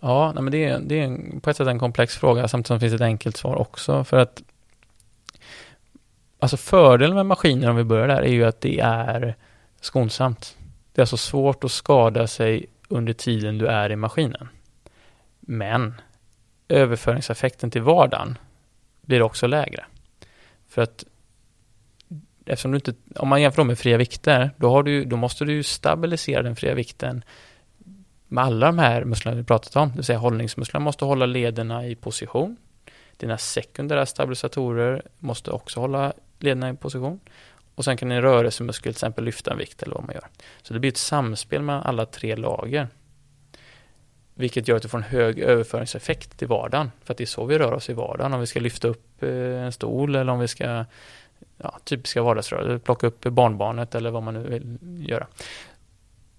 Ja, nej, men det är, det är en, på ett sätt en komplex fråga samtidigt som det finns ett enkelt svar också. För att Alltså fördelen med maskiner om vi börjar där är ju att det är skonsamt. Det är alltså svårt att skada sig under tiden du är i maskinen. Men överföringseffekten till vardagen blir också lägre. För att eftersom du inte, om man jämför med fria vikter, då, har du, då måste du stabilisera den fria vikten med alla de här musklerna vi pratat om, det vill säga hållningsmusklerna måste hålla lederna i position. Dina sekundära stabilisatorer måste också hålla lederna i position. Och sen kan en rörelsemuskel till exempel lyfta en vikt eller vad man gör. Så det blir ett samspel mellan alla tre lager. Vilket gör att du får en hög överföringseffekt till vardagen. För att det är så vi rör oss i vardagen. Om vi ska lyfta upp eh, en stol eller om vi ska ja, typiska vardagsrörelser, plocka upp barnbarnet eller vad man nu vill göra.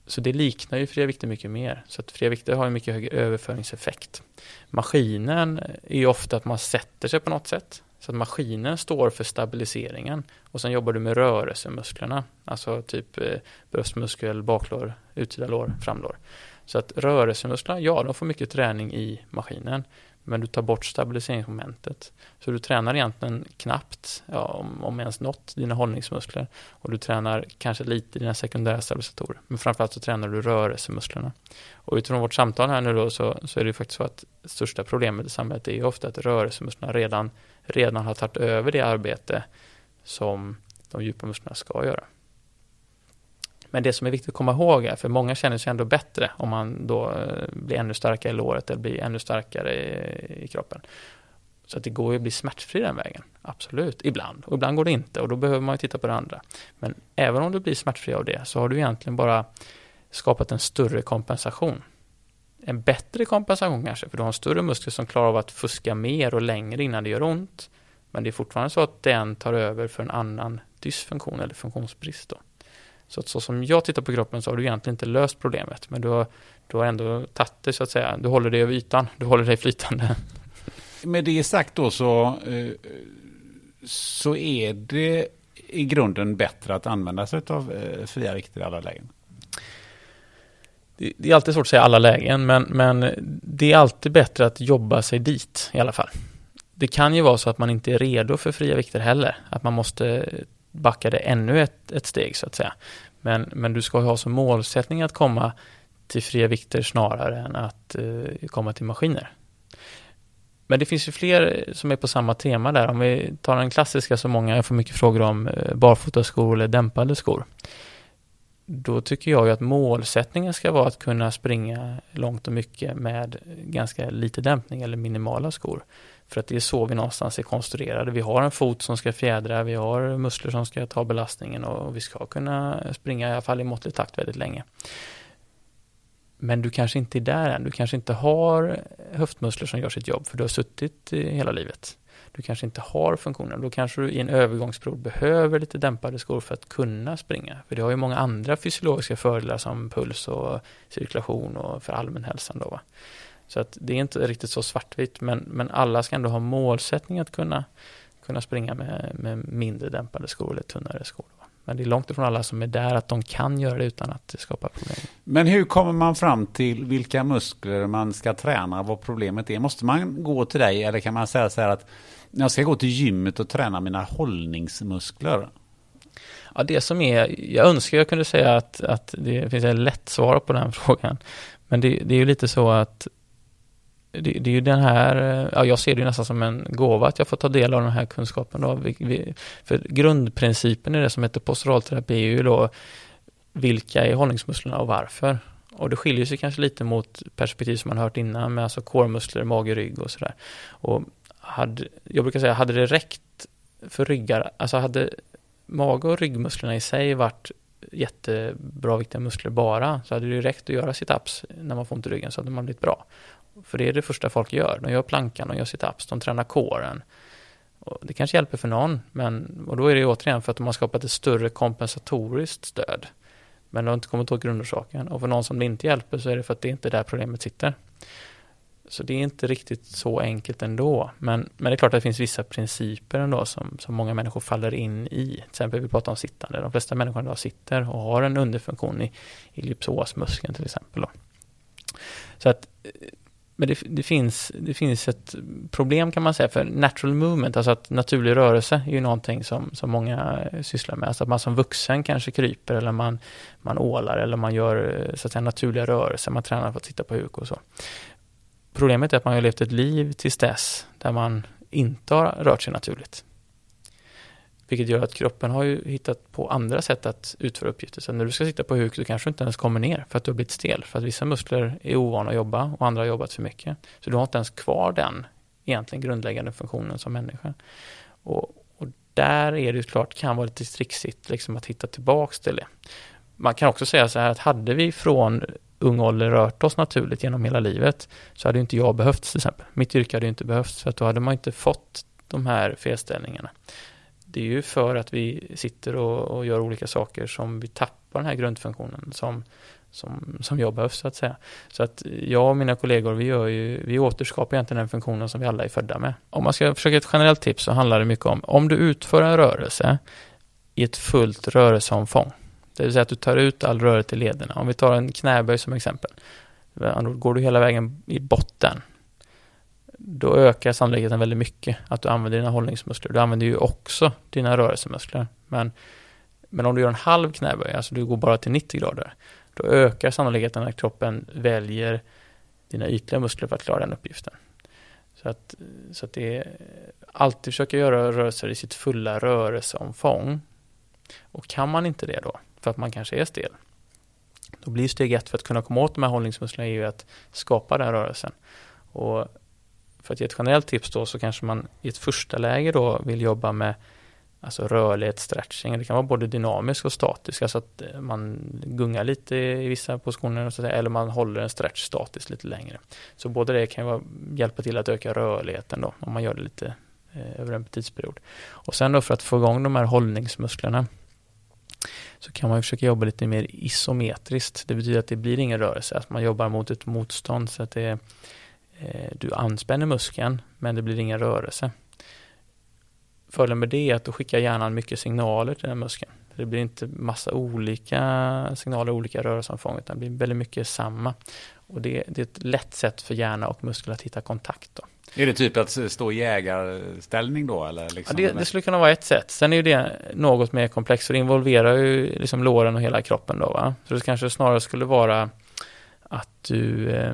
Så det liknar ju fria vikter mycket mer. Så att fria vikter har en mycket högre överföringseffekt. Maskinen är ju ofta att man sätter sig på något sätt. Så att maskinen står för stabiliseringen och sen jobbar du med rörelsemusklerna, alltså typ eh, bröstmuskel, baklår, utsida lår, framlår. Så att rörelsemusklerna, ja, de får mycket träning i maskinen, men du tar bort stabiliseringsmomentet. Så du tränar egentligen knappt, ja, om, om ens något, dina hållningsmuskler och du tränar kanske lite dina sekundära stabilisatorer. Men framförallt så tränar du rörelsemusklerna. Och utifrån vårt samtal här nu då så, så är det ju faktiskt så att största problemet i samhället är ju ofta att rörelsemusklerna redan, redan har tagit över det arbete som de djupa musklerna ska göra. Men det som är viktigt att komma ihåg är, för många känner sig ändå bättre om man då eh, blir ännu starkare i låret eller blir ännu starkare i, i kroppen. Så att det går ju att bli smärtfri den vägen, absolut, ibland. Och ibland går det inte och då behöver man ju titta på det andra. Men även om du blir smärtfri av det så har du egentligen bara skapat en större kompensation. En bättre kompensation kanske, för du har en större muskel som klarar av att fuska mer och längre innan det gör ont. Men det är fortfarande så att den tar över för en annan dysfunktion eller funktionsbrist. Då. Så att så som jag tittar på kroppen så har du egentligen inte löst problemet, men du har, du har ändå tagit det så att säga. Du håller dig över ytan, du håller dig flytande. Med det sagt då så, eh, så är det i grunden bättre att använda sig av eh, fria vikter i alla lägen. Det är alltid svårt att säga alla lägen, men, men det är alltid bättre att jobba sig dit i alla fall. Det kan ju vara så att man inte är redo för fria vikter heller, att man måste backade ännu ett, ett steg så att säga. Men, men du ska ha som målsättning att komma till fria vikter snarare än att eh, komma till maskiner. Men det finns ju fler som är på samma tema där. Om vi tar den klassiska som många får mycket frågor om, eh, barfotaskor eller dämpade skor. Då tycker jag ju att målsättningen ska vara att kunna springa långt och mycket med ganska lite dämpning eller minimala skor. För att det är så vi någonstans är konstruerade. Vi har en fot som ska fjädra, vi har muskler som ska ta belastningen och vi ska kunna springa i alla fall i måttlig takt väldigt länge. Men du kanske inte är där än. Du kanske inte har höftmuskler som gör sitt jobb för du har suttit hela livet. Du kanske inte har funktionen. Då kanske du i en övergångsperiod behöver lite dämpade skor för att kunna springa. För det har ju många andra fysiologiska fördelar som puls och cirkulation och för allmänhälsan. Då, va? Så att det är inte riktigt så svartvitt, men, men alla ska ändå ha målsättning att kunna, kunna springa med, med mindre dämpade skor eller tunnare skor. Men det är långt ifrån alla som är där att de kan göra det utan att det skapar problem. Men hur kommer man fram till vilka muskler man ska träna, vad problemet är? Måste man gå till dig eller kan man säga så här att jag ska gå till gymmet och träna mina hållningsmuskler? Ja, det som är, jag önskar jag kunde säga att, att det finns ett lätt svar på den frågan. Men det, det är ju lite så att det, det, är ju den här, eh, ja jag ser det nästan som en gåva att jag får ta del av den här kunskapen då. Vi, vi, för grundprincipen i det som heter posturalterapi är ju då vilka är hållningsmusklerna och varför. Och det skiljer sig kanske lite mot perspektiv som man hört innan med alltså kårmuskler, mage, rygg och sådär. Och hade, jag brukar säga, hade det räckt för ryggar, alltså hade mage och ryggmusklerna i sig varit jättebra viktiga muskler bara, så hade det räckt att göra sit-ups när man får ont i ryggen så hade man blivit bra. För det är det första folk gör. De gör plankan, de gör sit-ups, de tränar kåren. Och det kanske hjälper för någon, men och då är det återigen för att de har skapat ett större kompensatoriskt stöd. Men de har inte kommit åt grundorsaken. Och för någon som det inte hjälper så är det för att det inte är där problemet sitter. Så det är inte riktigt så enkelt ändå. Men, men det är klart att det finns vissa principer ändå som, som många människor faller in i. Till exempel vi pratar om sittande. De flesta människor idag sitter och har en underfunktion i, i ellipsosmuskeln till exempel. Då. Så att men det, det, finns, det finns ett problem kan man säga för natural movement, alltså att naturlig rörelse är ju någonting som, som många sysslar med. Alltså att man som vuxen kanske kryper eller man, man ålar eller man gör så att säga naturliga rörelser, man tränar för att sitta på huk och så. Problemet är att man har levt ett liv tills dess där man inte har rört sig naturligt. Vilket gör att kroppen har ju hittat på andra sätt att utföra uppgifter. Så när du ska sitta på huk, så kanske du inte ens kommer ner för att du har blivit stel. För att vissa muskler är ovana att jobba och andra har jobbat för mycket. Så du har inte ens kvar den egentligen grundläggande funktionen som människa. Och, och där är det ju klart, kan vara lite trixigt liksom att hitta tillbaks till det. Man kan också säga så här att hade vi från ung ålder rört oss naturligt genom hela livet så hade inte jag behövts till exempel. Mitt yrke hade inte behövts för att då hade man inte fått de här felställningarna det är ju för att vi sitter och, och, gör olika saker som vi tappar den här grundfunktionen som, som, som jag behövs så att säga. Så att jag och mina kollegor, vi, gör ju, vi återskapar egentligen den funktionen som vi alla är födda med. Om man ska försöka ett generellt tips så handlar det mycket om, om du utför en rörelse i ett fullt rörelseomfång, det vill säga att du tar ut all rörelse i lederna. Om vi tar en knäböj som exempel, går du hela vägen i botten då ökar sannolikheten väldigt mycket att du använder dina hållningsmuskler. Du använder ju också dina rörelsemuskler. Men, men om du gör en halv knäböj, alltså du går bara till 90 grader, då ökar sannolikheten att kroppen väljer dina ytliga muskler för att klara den uppgiften. Så att, så att det är alltid försöka göra rörelser i sitt fulla rörelseomfång. Och kan man inte det då, för att man kanske är stel, då blir steg ett för att kunna komma åt de här hållningsmusklerna är ju att skapa den rörelsen. Och för att ge ett generellt tips då så kanske man i ett första läge då vill jobba med alltså rörlighet, stretching. Det kan vara både dynamisk och statisk, alltså att eh, man gungar lite i vissa positioner eller man håller en stretch statiskt lite längre. Så både det kan hjälpa till att öka rörligheten då, om man gör det lite eh, över en tidsperiod. Och sen då för att få igång de här hållningsmusklerna så kan man försöka jobba lite mer isometriskt. Det betyder att det blir ingen rörelse, att man jobbar mot ett motstånd så att det är du anspänner muskeln men det blir ingen rörelse. Fördelen med det är att då skickar hjärnan mycket signaler till den muskeln. Det blir inte massa olika signaler, olika rörelseomfång, utan det blir väldigt mycket samma. Och det, det, är ett lätt sätt för hjärna och muskel att hitta kontakt. Då. Är det typ att stå i jägarställning då? Eller liksom ja, det, det, skulle kunna vara ett sätt. Sen är det något mer komplext, för det involverar ju liksom låren och hela kroppen. Då, va? Så det kanske snarare skulle vara att du eh,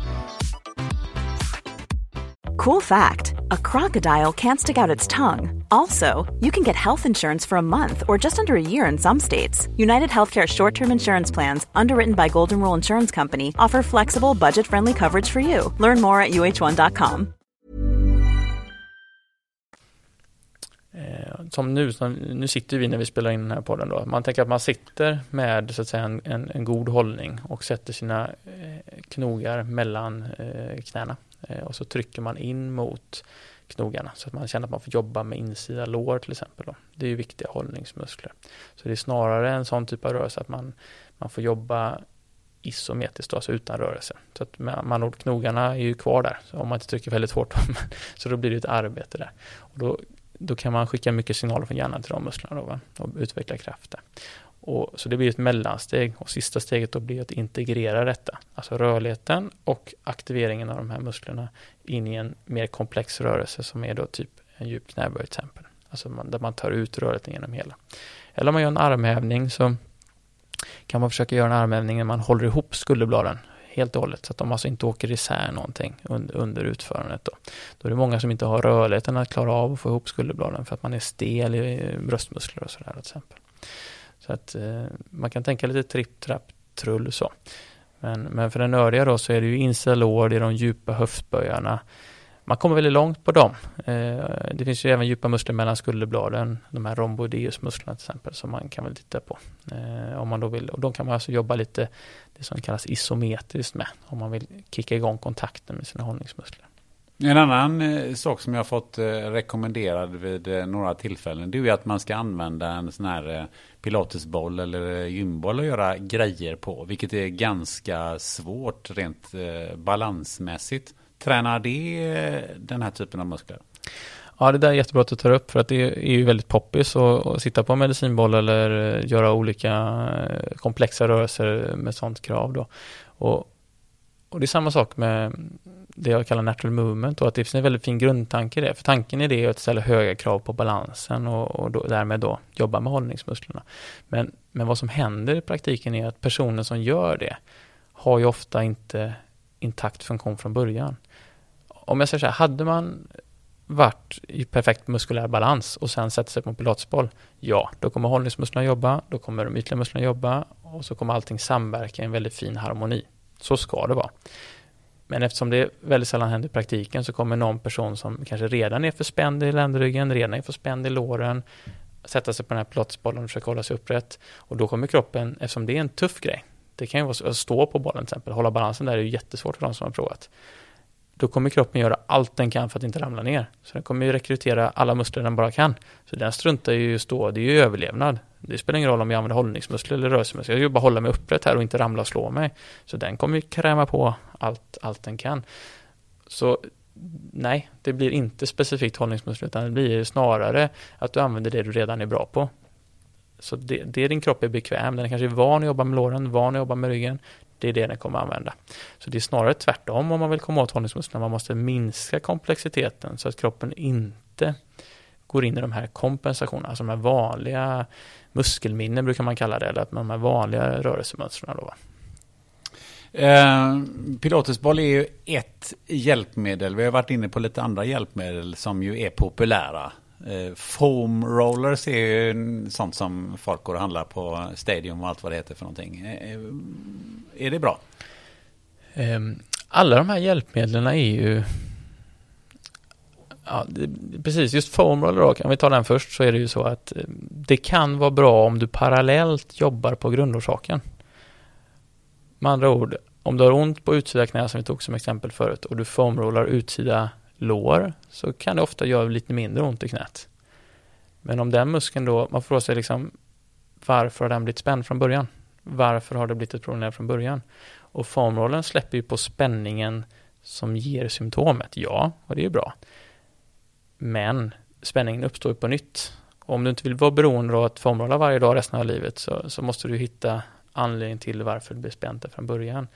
Cool fact a crocodile can't stick out its tongue. Also, you can get health insurance for a month or just under a year in some states. United Healthcare short term insurance plans, underwritten by Golden Rule Insurance Company, offer flexible, budget friendly coverage for you. Learn more at uh1.com. Eh, som nu, som, nu sitter vi när vi spelar in den här podden då. Man tänker att man sitter med så att säga en, en, en god hållning och sätter sina eh, knogar mellan eh, knäna. Eh, och så trycker man in mot knogarna så att man känner att man får jobba med insida lår till exempel. Då. Det är ju viktiga hållningsmuskler. Så det är snarare en sån typ av rörelse att man, man får jobba isometriskt, alltså utan rörelse. Så att man ord, knogarna är ju kvar där, så om man inte trycker väldigt hårt. så då blir det ett arbete där. Och då, då kan man skicka mycket signaler från hjärnan till de musklerna då, va? och utveckla kraft där. Och, så det blir ett mellansteg och sista steget då blir att integrera detta, alltså rörligheten och aktiveringen av de här musklerna in i en mer komplex rörelse som är då typ en djup knäböj till exempel. Alltså man, där man tar ut rörligheten genom hela. Eller om man gör en armhävning så kan man försöka göra en armhävning när man håller ihop skulderbladen helt och hållet. Så att de alltså inte åker isär någonting under, under utförandet. Då. då är det många som inte har rörligheten att klara av att få ihop skulderbladen för att man är stel i bröstmuskler och sådär till exempel. Så att eh, man kan tänka lite tripp, trapp, trull så. Men, men för den nördiga då så är det ju inställd det är de djupa höftböjarna. Man kommer väldigt långt på dem. Eh, det finns ju även djupa muskler mellan skulderbladen, de här romboideusmusklerna till exempel, som man kan väl titta på. Eh, om man då vill, och de kan man alltså jobba lite, det som kallas isometriskt med, om man vill kicka igång kontakten med sina hållningsmuskler. En annan eh, sak som jag fått eh, rekommenderad vid eh, några tillfällen det är ju att man ska använda en sån här eh, pilatesboll eller gymboll att göra grejer på. Vilket är ganska svårt rent eh, balansmässigt. Tränar det eh, den här typen av muskler? Ja, det där är jättebra att du tar upp för att det är ju väldigt poppis att, sitta på medicinboll eller eh, göra olika komplexa rörelser med sånt krav då. Och, och det är samma sak med det jag kallar natural movement och att det finns en väldigt fin grundtanke i det. För tanken i det är att ställa höga krav på balansen och, och då, därmed då jobba med hållningsmusklerna. Men, men vad som händer i praktiken är att personen som gör det har ju ofta inte intakt funktion från början. Om jag säger så här, hade man varit i perfekt muskulär balans och sen sätter sig på en pilatesboll, ja, då kommer hållningsmusklerna jobba, då kommer de ytliga musklerna jobba och så kommer allting samverka i en väldigt fin harmoni. Så ska det vara. Men eftersom det väldigt sällan händer i praktiken så kommer någon person som kanske redan är för spänd i ländryggen, redan är för spänd i låren, sätta sig på den här plåtsbollen och försöka hålla sig upprätt. Och då kommer kroppen, eftersom det är en tuff grej, det kan ju vara att stå på bollen till exempel, hålla balansen där är ju jättesvårt för de som har provat. Då kommer kroppen göra allt den kan för att inte ramla ner. Så den kommer ju rekrytera alla muskler den bara kan. Så den struntar ju just då, det är ju överlevnad. Det spelar ingen roll om jag använder hållningsmuskler eller rörelsemuskler. Jag vill bara hålla mig upprätt här och inte ramla och slå mig. Så den kommer ju kräma på allt, allt den kan. Så nej, det blir inte specifikt hållningsmuskler utan det blir snarare att du använder det du redan är bra på. Så det, det din kropp är bekväm, den är kanske är van att jobba med låren, van att jobba med ryggen. Det är det den kommer att använda. Så det är snarare tvärtom om man vill komma åt hållningsmusklerna. Man måste minska komplexiteten så att kroppen inte går in i de här kompensationerna, alltså de här vanliga muskelminnen brukar man kalla det, eller att de här vanliga rörelsemönstren. Då. Eh, pilatesboll är ju ett hjälpmedel. Vi har varit inne på lite andra hjälpmedel som ju är populära. Eh, foam rollers är ju sånt som folk går och handlar på Stadium och allt vad det heter för någonting. Eh, eh är det bra? Ehm, alla de här hjälpmedlen är ju Ja, det, precis, just foam roller då, kan vi ta den först, så är det ju så att eh, det kan vara bra om du parallellt jobbar på grundorsaken. Med andra ord, om du har ont på utsida knä som vi tog som exempel förut och du foamrollar utsida lår så kan det ofta göra lite mindre ont i knät. Men om den muskeln då, man får sig liksom varför har den blivit spänd från början? Varför har det blivit ett problem från början? Och formrollen släpper ju på spänningen som ger symptomet, ja, och det är ju bra. Men spänningen uppstår ju på nytt. Och om du inte vill vara beroende av att formrolla varje dag resten av livet så, så måste du hitta anledning till varför det blir spänt från början.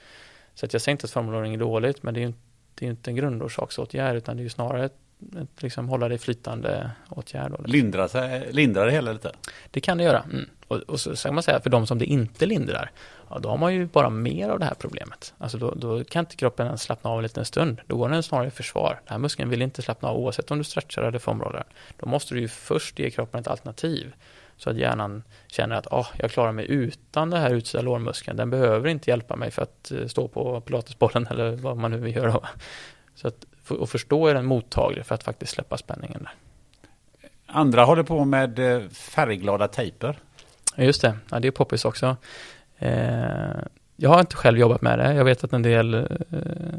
Så att jag säger inte att foamrollering är dåligt, men det är ju det är inte en grundorsaksåtgärd, utan det är snarare ett, ett liksom hålla det flytande åtgärd. Liksom. lindra, sig, lindra det hela lite? Det kan det göra. Mm. Och, och så kan man säga, för de som det inte lindrar, ja, då har man ju bara mer av det här problemet. Alltså då, då kan inte kroppen ens slappna av en liten stund. Då går den snarare i försvar. Den här muskeln vill inte slappna av oavsett om du stretchar eller foamrollar. Då måste du ju först ge kroppen ett alternativ. Så att hjärnan känner att oh, jag klarar mig utan den här utsida lårmuskeln. Den behöver inte hjälpa mig för att eh, stå på pilatesbollen eller vad man nu vill göra. Så att och förstå är den mottaglig för att faktiskt släppa spänningen där. Andra håller på med eh, färgglada tejper. Just det, ja, det är poppis också. Eh, jag har inte själv jobbat med det. Jag vet att en del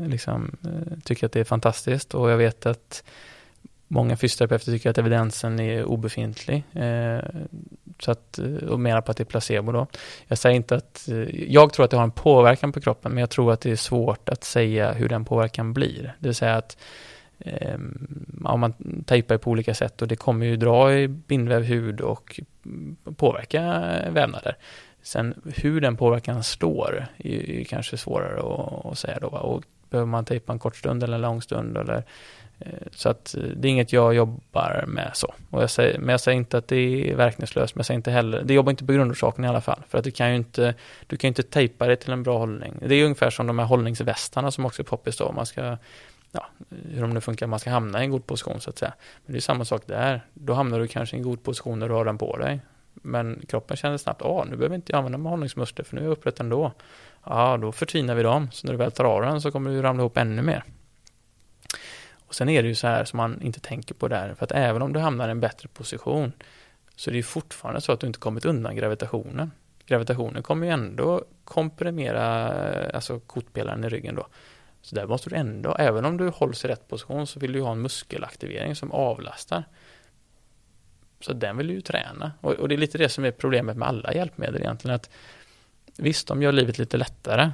liksom, tycker att det är fantastiskt och jag vet att Många fysioterapeuter tycker att evidensen är obefintlig eh, så att, eh, och menar på att det är placebo. Då. Jag säger inte att, eh, jag tror att det har en påverkan på kroppen men jag tror att det är svårt att säga hur den påverkan blir. Det vill säga att eh, om man tejpar på olika sätt och det kommer ju dra i bindväv, hud och påverka vävnader. Sen hur den påverkan slår är, är kanske svårare att, att säga då. Och behöver man tejpa en kort stund eller en lång stund eller eh, så att eh, det är inget jag jobbar med så. Och jag säger, men jag säger inte att det är verkningslöst, men jag säger inte heller, det jobbar inte på grundorsaken i alla fall. För att du kan ju inte, du kan ju inte tejpa det till en bra hållning. Det är ungefär som de här hållningsvästarna som också är poppis då. Man ska, ja, hur de nu funkar, man ska hamna i en god position så att säga. Men det är samma sak där. Då hamnar du kanske i en god position när du har den på dig. Men kroppen känner snabbt, ja nu behöver inte jag använda hållningsmuskler för nu är jag upprätt ändå. Ja, då förtvinar vi dem. Så när du väl tar av den så kommer du ramla ihop ännu mer. Och sen är det ju så här som man inte tänker på där, för att även om du hamnar i en bättre position så är det ju fortfarande så att du inte kommit undan gravitationen. Gravitationen kommer ju ändå komprimera alltså kotpelaren i ryggen då. Så där måste du ändå, även om du hålls i rätt position så vill du ha en muskelaktivering som avlastar. Så den vill du ju träna. Och, och, det är lite det som är problemet med alla hjälpmedel egentligen. att Visst, de gör livet lite lättare.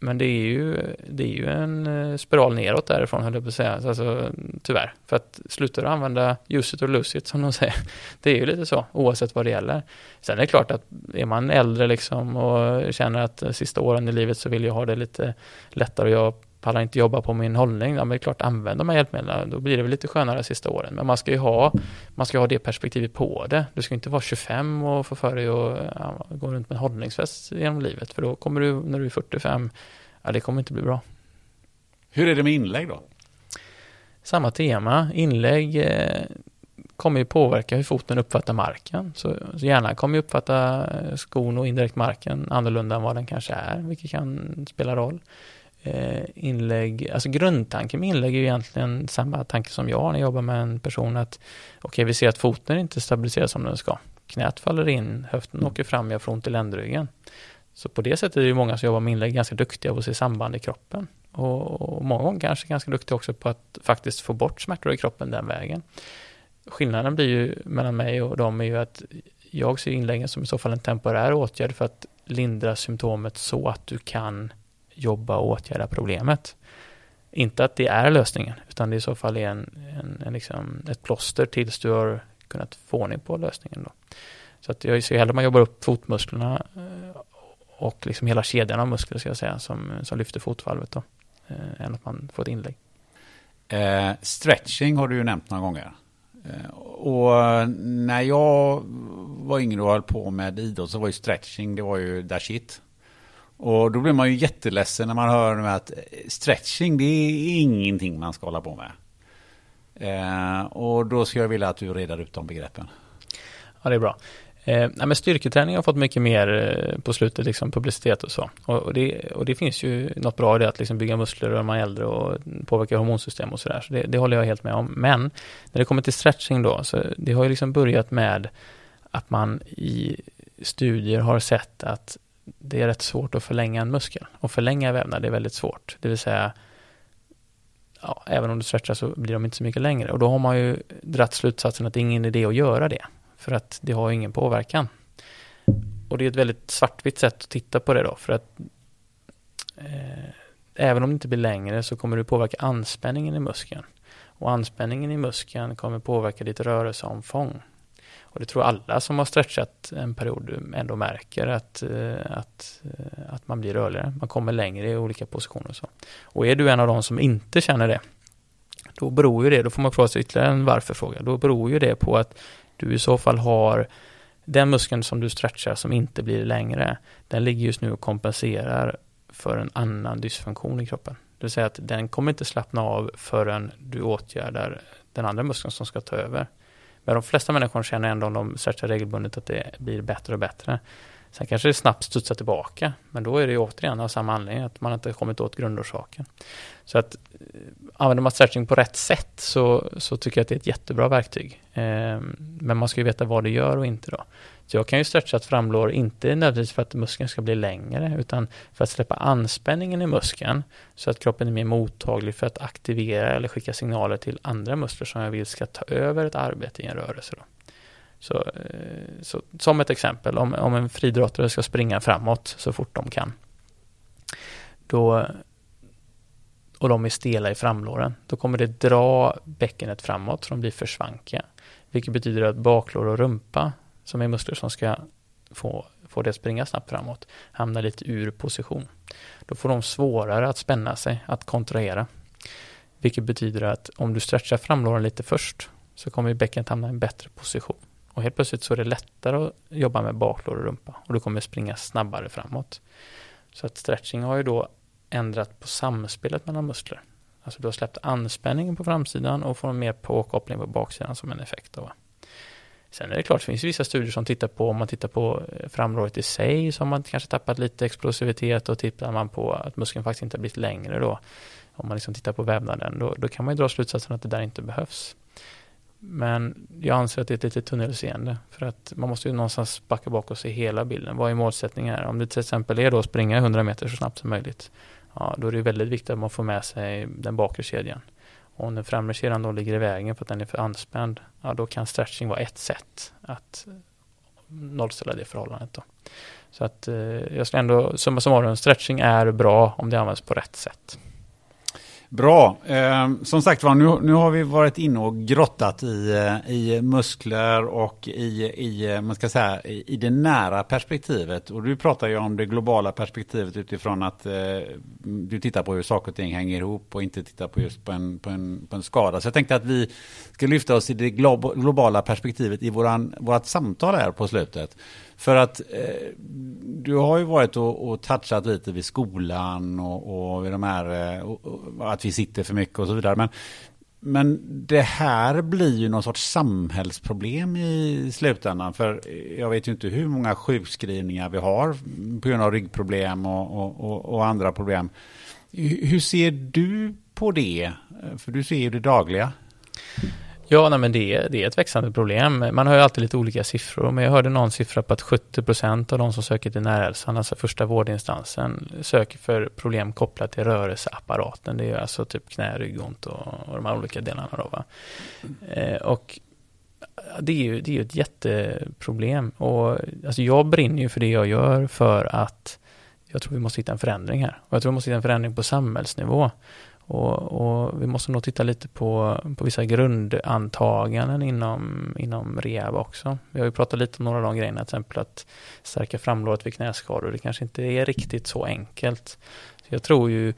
Men det är ju, det är ju en eh, spiral neråt därifrån, höll jag på att säga. Alltså, tyvärr. För att slutar du använda ljuset och or som de säger. Det är ju lite så, oavsett vad det gäller. Sen är det klart att är man äldre liksom och känner att sista åren i livet så vill jag ha det lite lättare och jag pallar inte jobba på min hållning, ja, men det är klart använd de här hjälpmedlen, då blir det väl lite skönare sista åren. Men man ska ju ha, man ska ha det perspektivet på det. Du ska inte vara 25 och få för dig att ja, gå runt med hållningsfest genom livet, för då kommer du, när du är 45, ja det kommer inte bli bra. Hur är det med inlägg då? Samma tema, inlägg eh, kommer ju påverka hur foten uppfattar marken. Så, så hjärnan kommer ju uppfatta skon och indirekt marken annorlunda än vad den kanske är, vilket kan spela roll. Eh, inlägg, alltså grundtanken med inlägg är ju egentligen samma tanke som jag har när jag jobbar med en person att okej, okay, vi ser att foten inte stabiliseras som den ska. Knät faller in, höften åker fram, jag får ont i ländryggen. Så på det sättet är det ju många som jobbar med inlägg ganska duktiga på att se samband i kroppen. Och, och många gånger kanske ganska duktiga också på att faktiskt få bort smärtor i kroppen den vägen. Skillnaden blir ju mellan mig och dem är ju att jag ser inläggen som i så fall en temporär åtgärd för att lindra symptomet så att du kan jobba och åtgärda problemet. Inte att det är lösningen, utan det i så fall är en, en, en liksom ett plåster tills du har kunnat få ordning på lösningen. Då. Så att jag ser hellre att man jobbar upp fotmusklerna eh, och liksom hela kedjan av muskler ska jag säga som, som lyfter fotvalvet då, eh, än att man får ett inlägg. Eh, stretching har du ju nämnt några gånger. Eh, och när jag var yngre och höll på med idrott så var ju stretching, det var ju där shit. Och då blir man ju jätteledsen när man hör att eh, stretching, det är ingenting man ska hålla på med. Eh, och då skulle jag vilja att du redar ut de begreppen. Ja, det är bra. Eh, men styrketräning har fått mycket mer eh, på slutet, liksom publicitet och så. Och, och, det, och det finns ju något bra i det att liksom bygga muskler när man är äldre och påverka hormonsystem och sådär. Så det, det håller jag helt med om. Men när det kommer till stretching då, så det har ju liksom börjat med att man i studier har sett att det är rätt svårt att förlänga en muskel. Och förlänga vävnad är väldigt svårt. Det vill säga, ja, även om du stretchar så blir de inte så mycket längre. Och då har man ju dratt slutsatsen att det är ingen idé att göra det. För att det har ingen påverkan. Och det är ett väldigt svartvitt sätt att titta på det då. För att eh, även om det inte blir längre så kommer det påverka anspänningen i muskeln. Och anspänningen i muskeln kommer påverka ditt rörelseomfång. Och det tror alla som har stretchat en period ändå märker att, eh, att, eh, att man blir rörligare. Man kommer längre i olika positioner. Och, så. och är du en av de som inte känner det, då beror ju det, då får man fråga sig ytterligare en varför-fråga. Då beror ju det på att du i så fall har den muskeln som du stretchar som inte blir längre, den ligger just nu och kompenserar för en annan dysfunktion i kroppen. Det vill säga att den kommer inte slappna av förrän du åtgärdar den andra muskeln som ska ta över. Men de flesta människor känner ändå om de stretchar regelbundet att det blir bättre och bättre. Sen kanske det snabbt studsar tillbaka, men då är det ju återigen av samma anledning, att man inte kommit åt grundorsaken. Så att eh, använder man stretching på rätt sätt så, så tycker jag att det är ett jättebra verktyg. Eh, men man ska ju veta vad det gör och inte då. Så jag kan ju stretcha ett framlår, inte nödvändigtvis för att muskeln ska bli längre, utan för att släppa anspänningen i muskeln, så att kroppen är mer mottaglig för att aktivera eller skicka signaler till andra muskler som jag vill ska ta över ett arbete i en rörelse. Då. Så, eh, så, som ett exempel, om, om en friidrottare ska springa framåt så fort de kan, då, och de är stela i framlåren, då kommer det dra bäckenet framåt så de blir för svankiga. Vilket betyder att baklår och rumpa som är muskler som ska få, få det att springa snabbt framåt, hamnar lite ur position. Då får de svårare att spänna sig, att kontrahera. Vilket betyder att om du stretchar framlåren lite först så kommer bäckenet hamna i en bättre position. Och helt plötsligt så är det lättare att jobba med baklår och rumpa och du kommer springa snabbare framåt. Så att stretching har ju då ändrat på samspelet mellan muskler. Alltså du har släppt anspänningen på framsidan och får en mer påkoppling på baksidan som en effekt av. Sen är det klart, det finns vissa studier som tittar på, om man tittar på eh, framrådet i sig, så har man kanske tappat lite explosivitet och tittar man på att muskeln faktiskt inte har blivit längre då, om man liksom tittar på vävnaden, då, då kan man ju dra slutsatsen att det där inte behövs. Men jag anser att det är ett litet tunnelseende för att man måste ju någonstans backa bak och se hela bilden. Vad är målsättningen här? Om det till exempel är då att springa 100 meter så snabbt som möjligt, ja, då är det väldigt viktigt att man får med sig den bakre kedjan. Och om den främre kedjan då ligger i vägen för att den är för anspänd, ja då kan stretching vara ett sätt att nollställa det förhållandet. Då. Så att eh, jag skulle ändå, summa summarum, stretching är bra om det används på rätt sätt. Bra. Eh, som sagt var, nu, nu har vi varit inne och grottat i, eh, i muskler och i, i, eh, man ska säga, i, i det nära perspektivet. Och du pratar ju om det globala perspektivet utifrån att eh, du tittar på hur saker och ting hänger ihop och inte tittar på just på en, på en, på en skada. Så jag tänkte att vi ska lyfta oss i det globala perspektivet i våran, vårat samtal här på slutet. För att eh, du har ju varit och, och touchat lite vid skolan och, och vid de här, eh, och, och, att vi sitter för mycket och så vidare. Men, men det här blir ju någon sorts samhällsproblem i slutändan. För jag vet ju inte hur många sjukskrivningar vi har på grund av ryggproblem och, och, och andra problem. Hur ser du på det? För du ser ju det dagliga. Ja, nej, men det är, det är ett växande problem. Man har ju alltid lite olika siffror, men jag hörde någon siffra på att 70 procent av de som söker till närhälsan, alltså första vårdinstansen, söker för problem kopplat till rörelseapparaten. Det är alltså typ knä, ryggont och, och de här olika delarna. Då, va? Eh, och det är ju det är ett jätteproblem. Och, alltså jag brinner ju för det jag gör för att jag tror vi måste hitta en förändring här. Och jag tror vi måste hitta en förändring på samhällsnivå. Och, och, vi måste nog titta lite på, på vissa grundantaganden inom, inom rehab också. Vi har ju pratat lite om några av de grejerna, till exempel att stärka framlåret vid knäskador. Det kanske inte är riktigt så enkelt. Så jag tror ju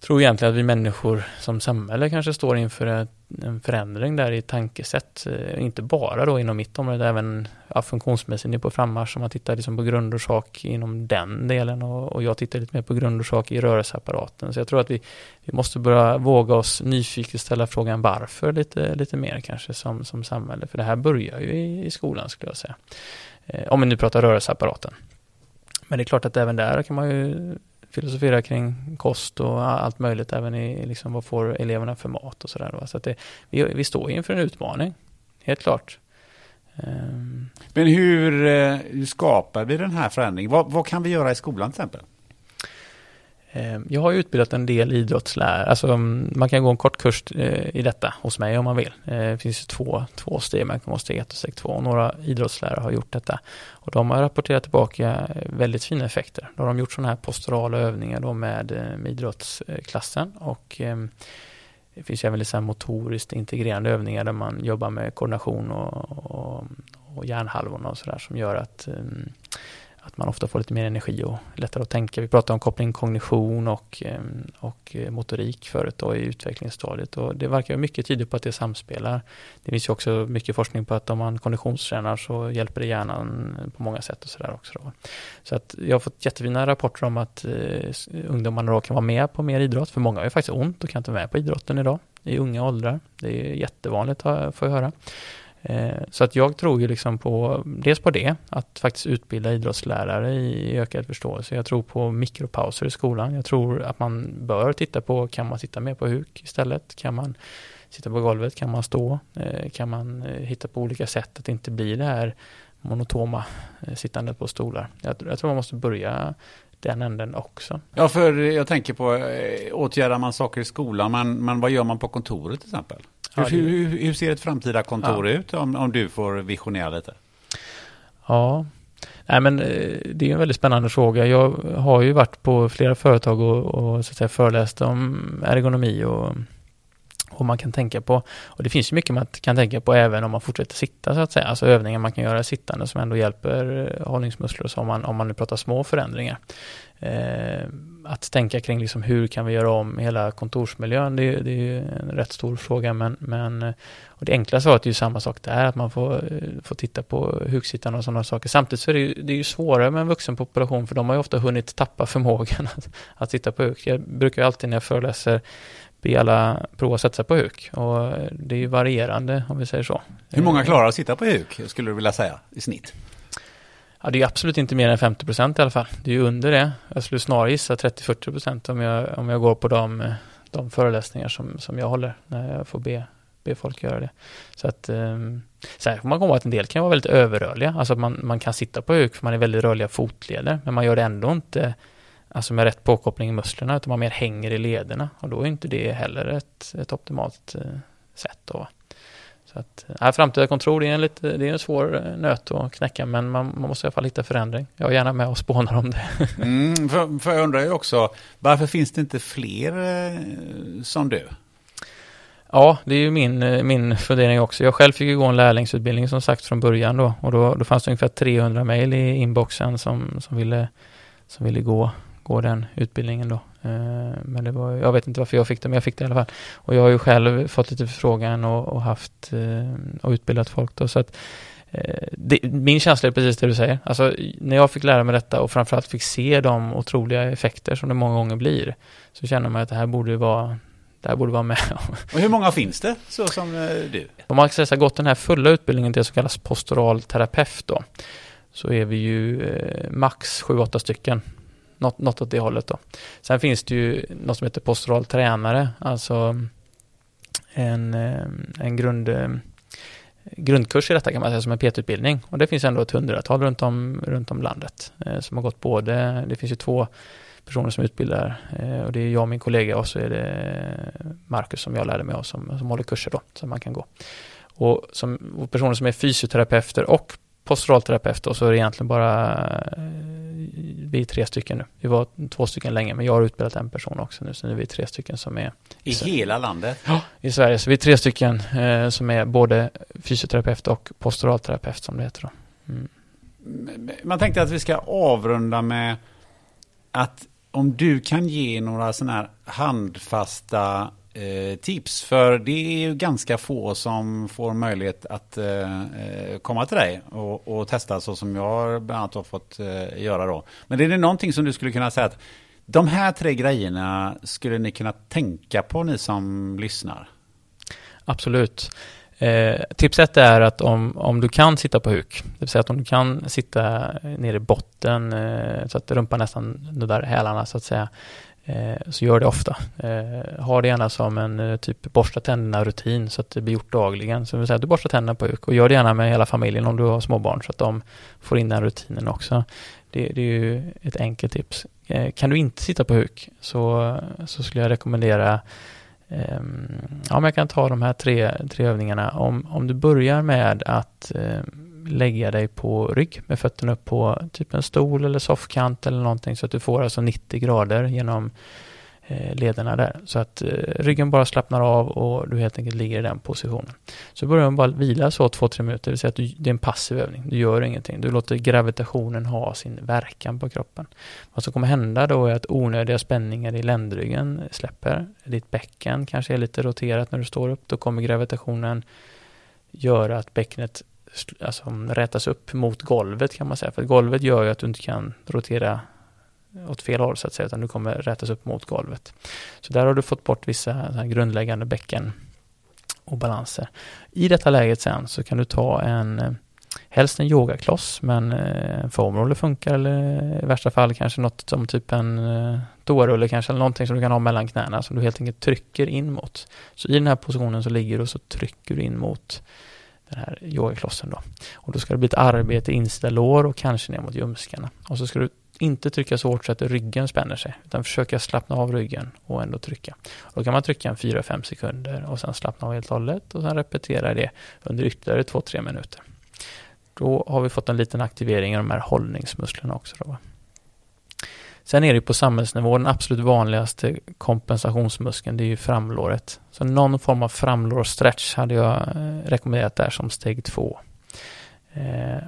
tror egentligen att vi människor som samhälle kanske står inför ett, en förändring där i tankesätt. Eh, inte bara då inom mitt område, även ja, funktionsmässigt är på frammarsch. Om man tittar liksom på grundorsak inom den delen och, och, jag tittar lite mer på grundorsak i rörelseapparaten. Så jag tror att vi, vi måste börja våga oss nyfiket ställa frågan varför lite, lite mer kanske som, som samhälle. För det här börjar ju i, i skolan skulle jag säga. Eh, om vi nu pratar rörelseapparaten. Men det är klart att även där kan man ju filosofera kring kost och allt möjligt, även i liksom vad får eleverna för mat och sådär. Så att det, vi, vi står inför en utmaning, helt klart. Ehm. Men hur, eh, hur skapar vi den här förändringen? Vad, vad kan vi göra i skolan till exempel? Ehm, jag har utbildat en del idrottslärare, alltså mm, man kan gå en kort kurs eh, i detta hos mig om man vill. Eh, det finns två, två steg, man kan gå steg ett och steg två och några idrottslärare har gjort detta. Och de har rapporterat tillbaka väldigt fina effekter. Då har de gjort sådana här posturala övningar då med, eh, med idrottsklassen och ehm, det finns även lite motoriskt integrerande övningar där man jobbar med koordination och, och, och hjärnhalvorna och sådär som gör att ehm, att man ofta får lite mer energi och lättare att tänka. Vi pratade om koppling kognition och, eh, och eh, motorik förut då i utvecklingsstadiet och det verkar mycket tyda på att det samspelar. Det finns ju också mycket forskning på att om man konditionstränar så hjälper det hjärnan på många sätt och sådär också. Då. Så att jag har fått jättefina rapporter om att eh, ungdomarna då kan vara med på mer idrott, för många har ju faktiskt ont och kan inte vara med på idrotten idag i unga åldrar. Det är jättevanligt får jag höra. Eh, så att jag tror ju liksom på, dels på det, att faktiskt utbilda idrottslärare i ökad förståelse. Jag tror på mikropauser i skolan. Jag tror att man bör titta på, kan man sitta mer på huk istället? Kan man sitta på golvet? Kan man stå? Eh, kan man eh, hitta på olika sätt att det inte blir det här monotoma sittandet på stolar? Jag, jag tror man måste börja den änden också. Ja, för jag tänker på, åtgärdar man saker i skolan, men, men vad gör man på kontoret till exempel? Hur, hur, hur, ser ett framtida kontor ja. ut om, om du får visionera lite? Ja, Nej, men eh, det är en väldigt spännande fråga. Jag har ju varit på flera företag och, och så att säga, föreläst om ergonomi och, och man kan tänka på. Och det finns ju mycket man kan tänka på även om man fortsätter sitta så att säga. Alltså övningar man kan göra sittande som ändå hjälper eh, hållningsmuskler och så om man, om man nu pratar små förändringar. Eh, att tänka kring liksom hur kan vi göra om hela kontorsmiljön, det, det är ju en rätt stor fråga men, men eh, och det enkla svaret är ju samma sak där, att man får, eh, får titta på hugsittarna och sådana saker. Samtidigt så är det ju, det är ju svårare med en vuxen population för de har ju ofta hunnit tappa förmågan att, att titta på huk. Jag brukar alltid när jag föreläser be alla prova att sätta sig på huk och det är ju varierande om vi säger så. Hur många klarar att sitta på huk skulle du vilja säga i snitt? Ja, det är absolut inte mer än 50 procent i alla fall. Det är ju under det. Jag skulle snarare gissa 30-40 procent om jag, om jag går på de, de föreläsningar som, som jag håller när jag får be, be folk göra det. Så att um, sen får man komma ihåg att en del kan vara väldigt överrörliga, alltså man, man kan sitta på huk för man är väldigt rörliga fotleder, men man gör det ändå inte alltså med rätt påkoppling i musklerna, utan man mer hänger i lederna och då är inte det heller ett, ett optimalt uh, sätt. Då. Så att, äh, framtida kontor det är, en lite, det är en svår eh, nöt att knäcka men man, man måste i alla fall hitta förändring. Jag är gärna med och spånar om det. mm, för, för jag undrar ju också, varför finns det inte fler eh, som du? Ja, det är ju min, eh, min fundering också. Jag själv fick ju gå en lärlingsutbildning som sagt från början då och då, då fanns det ungefär 300 mejl i inboxen som, som, ville, som ville gå, gå den utbildningen då. Eh, men det var, jag vet inte varför jag fick det, men jag fick det i alla fall. Och jag har ju själv fått lite förfrågan och, och haft eh, och utbildat folk då, så att eh, det, min känsla är precis det du säger. Alltså, när jag fick lära mig detta och framförallt fick se de otroliga effekter som det många gånger blir, så känner man att det här borde vara det här borde vara med. Och hur många finns det, så som du? Om man säga gått den här fulla utbildningen, det som kallas postural terapeut då, så är vi ju max 7-8 stycken något, något åt det hållet då. Sen finns det ju något som heter postural tränare, alltså en, eh, en grund, eh, grundkurs i detta kan man säga som en PT-utbildning. Och det finns ändå ett hundratal runt om, runt om landet eh, som har gått både, det finns ju två personer som utbildar och det är jag och min kollega och så är det Marcus som jag lärde mig av som, som håller kurser då, som man kan gå. Och, som, och personer som är fysioterapeuter och posturalterapeut och så är det egentligen bara vi är tre stycken nu. Vi var två stycken länge, men jag har utbildat en person också nu, så nu är vi tre stycken som är I så, hela landet? Ja, i Sverige. Så vi är tre stycken eh, som är både fysioterapeut och posturalterapeut som det heter. Då. Mm. Man tänkte att vi ska avrunda med att om du kan ge några sådana här handfasta eh, tips. För det är ju ganska få som får möjlighet att eh, eh komma till dig och, och, testa så som jag bland annat har fått eh, göra då. Men är det någonting som du skulle kunna säga att de här tre grejerna skulle ni kunna tänka på ni som lyssnar? Absolut. Eh, tips ett är att om, om du kan sitta på huk, det vill säga att om du kan sitta nere i botten eh, så att rumpan nästan nuddar hälarna så att säga, Eh, så gör det ofta. Eh, ha det gärna som en eh, typ borsta tänderna-rutin så att det blir gjort dagligen. Så vill säga att du borstar tänderna på huk och gör det gärna med hela familjen om du har småbarn så att de får in den rutinen också. Det, det är ju ett enkelt tips. Eh, kan du inte sitta på huk så, så skulle jag rekommendera ehm, Ja, men jag kan ta de här tre, tre övningarna. Om, om du börjar med att ehm, lägga dig på rygg med fötterna upp på typ en stol eller soffkant eller någonting så att du får alltså 90 grader genom eh, lederna där. Så att eh, ryggen bara slappnar av och du helt enkelt ligger i den positionen. Så börjar man bara vila så 2-3 minuter, det vill säga att du, det är en passiv övning. Du gör ingenting. Du låter gravitationen ha sin verkan på kroppen. Vad som kommer hända då är att onödiga spänningar i ländryggen släpper. Ditt bäcken kanske är lite roterat när du står upp. Då kommer gravitationen göra att bäckenet alltså, rätas upp mot golvet kan man säga. För golvet gör ju att du inte kan rotera åt fel håll så att säga, utan du kommer rätas upp mot golvet. Så där har du fått bort vissa grundläggande bäcken och balanser. I detta läget sen så kan du ta en eh, helst en yogakloss, men eh, en foamroller funkar eller i värsta fall kanske något som typ en eh, toarulle kanske eller någonting som du kan ha mellan knäna som du helt enkelt trycker in mot. Så i den här positionen så ligger du och så trycker du in mot den här yogaklossen då. Och då ska det bli ett arbete inställ lår och kanske ner mot ljumskarna. Och så ska du inte trycka så hårt så att ryggen spänner sig, utan försöka slappna av ryggen och ändå trycka. Då kan man trycka en 4-5 sekunder och sen slappna av helt och hållet och sen repetera det under ytterligare 2-3 minuter. Då har vi fått en liten aktivering av de här hållningsmusklerna också. Då. Sen är det ju på samhällsnivå den absolut vanligaste kompensationsmuskeln, det är ju framlåret. Så någon form av framlårstretch hade jag eh, rekommenderat där som steg två. Eh,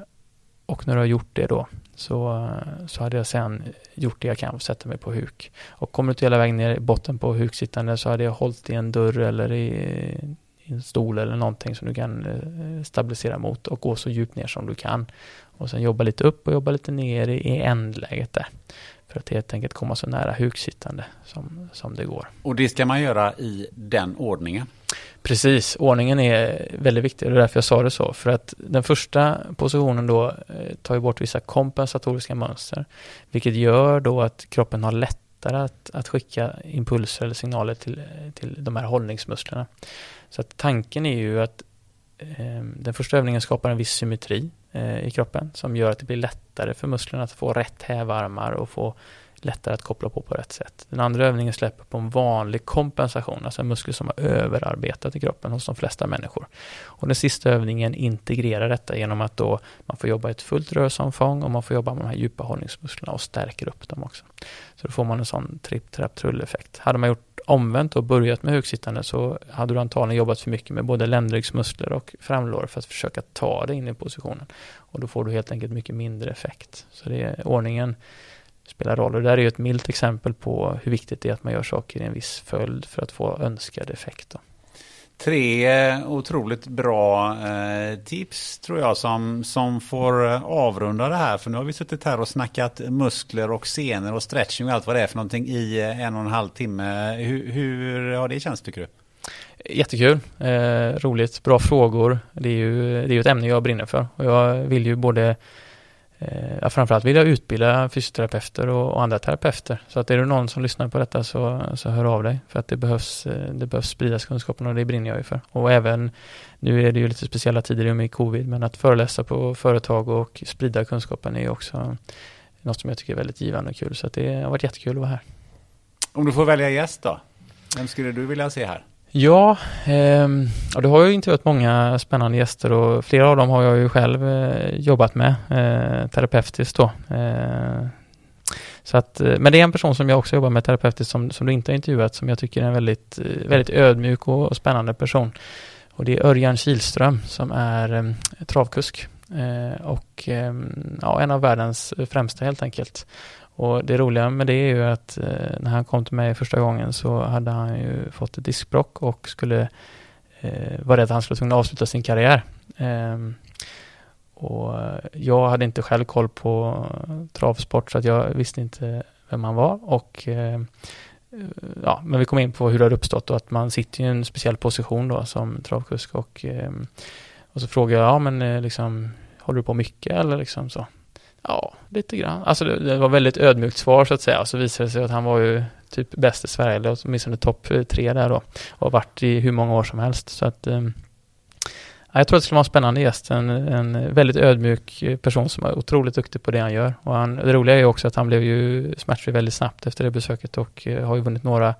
och när du har gjort det då så, så hade jag sen gjort det jag kan för att sätta mig på huk. Och kommer du inte hela vägen ner i botten på huksittande så hade jag hållit i en dörr eller i, i en stol eller någonting som du kan eh, stabilisera mot och gå så djupt ner som du kan. Och sen jobba lite upp och jobba lite ner i ändläget där. För att helt enkelt komma så nära huksittande som, som det går. Och det ska man göra i den ordningen? Precis, ordningen är väldigt viktig. Det är därför jag sa det så. För att den första positionen då eh, tar ju bort vissa kompensatoriska mönster. Vilket gör då att kroppen har lättare att, att skicka impulser eller signaler till, till de här hållningsmusklerna. Så att tanken är ju att eh, den första övningen skapar en viss symmetri Eh, i kroppen som gör att det blir lättare för musklerna att få rätt hävarmar och få lättare att koppla på på rätt sätt. Den andra övningen släpper på en vanlig kompensation, alltså en muskel som har överarbetat i kroppen hos de flesta människor. Och den sista övningen integrerar detta genom att då man får jobba i ett fullt rörelseomfång och man får jobba med de här djupa hållningsmusklerna och stärker upp dem också. Så då får man en sån tripp, trapp, trull-effekt. Hade man gjort omvänt och börjat med högsittande så hade du antagligen jobbat för mycket med både ländryggsmuskler och framlår för att försöka ta dig in i positionen. Och då får du helt enkelt mycket mindre effekt. Så det är ordningen spelar roll. Och det där är ju ett milt exempel på hur viktigt det är att man gör saker i en viss följd för att få önskad effekt. Då. Tre otroligt bra eh, tips tror jag som, som får eh, avrunda det här. För nu har vi suttit här och snackat muskler och senor och stretching och allt vad det är för någonting i eh, en och en halv timme. Hur, hur har det känts tycker du? Jättekul, eh, roligt, bra frågor. Det är ju det är ett ämne jag brinner för och jag vill ju både Eh, ja, framförallt vill jag utbilda fysioterapeuter och, och, andra terapeuter. Så att är det någon som lyssnar på detta så, så hör av dig. För att det behövs, eh, det behövs spridas kunskapen och det brinner jag ju för. Och även, nu är det ju lite speciella tider i och med covid, men att föreläsa på företag och sprida kunskapen är ju också något som jag tycker är väldigt givande och kul. Så att det har varit jättekul att vara här. Om du får välja gäst då? Vem skulle du vilja se här? Ja, eh, och det har ju intervjuat många spännande gäster och flera av dem har jag ju själv eh, jobbat med eh, terapeutiskt då. Eh, så att, eh, men det är en person som jag också jobbar med terapeutiskt som, som du inte har intervjuat som jag tycker är en väldigt, eh, väldigt ödmjuk och, och spännande person. Och det är Örjan Kilström som är ehm, eh, travkusk och ehm, ja, en av världens främsta helt enkelt. Och det roliga med det är ju att eh, när han kom till mig första gången så hade han ju fått ett diskbrock och skulle eh, var rädd att han skulle tvungen att avsluta sin karriär. Eh, och jag hade inte själv koll på travsport så att jag visste inte vem han var och eh, ja, men vi kom in på hur det har uppstått och att man sitter i en speciell position då som travkusk och, eh, och så frågade jag, ja men eh, liksom håller du på mycket eller liksom så? Ja, lite grann. Alltså det, det var väldigt ödmjukt svar så att säga. Så visade det sig att han var ju typ bäst i Sverige, eller åtminstone topp eh, tre där då. Och har varit i hur många år som helst. Så att um, jag tror att det skulle vara en spännande gäst. En, en väldigt ödmjuk eh, person som är otroligt duktig på det han gör. Och han, det roliga är ju också att han blev ju smärtfri väldigt snabbt efter det besöket och eh, har ju vunnit några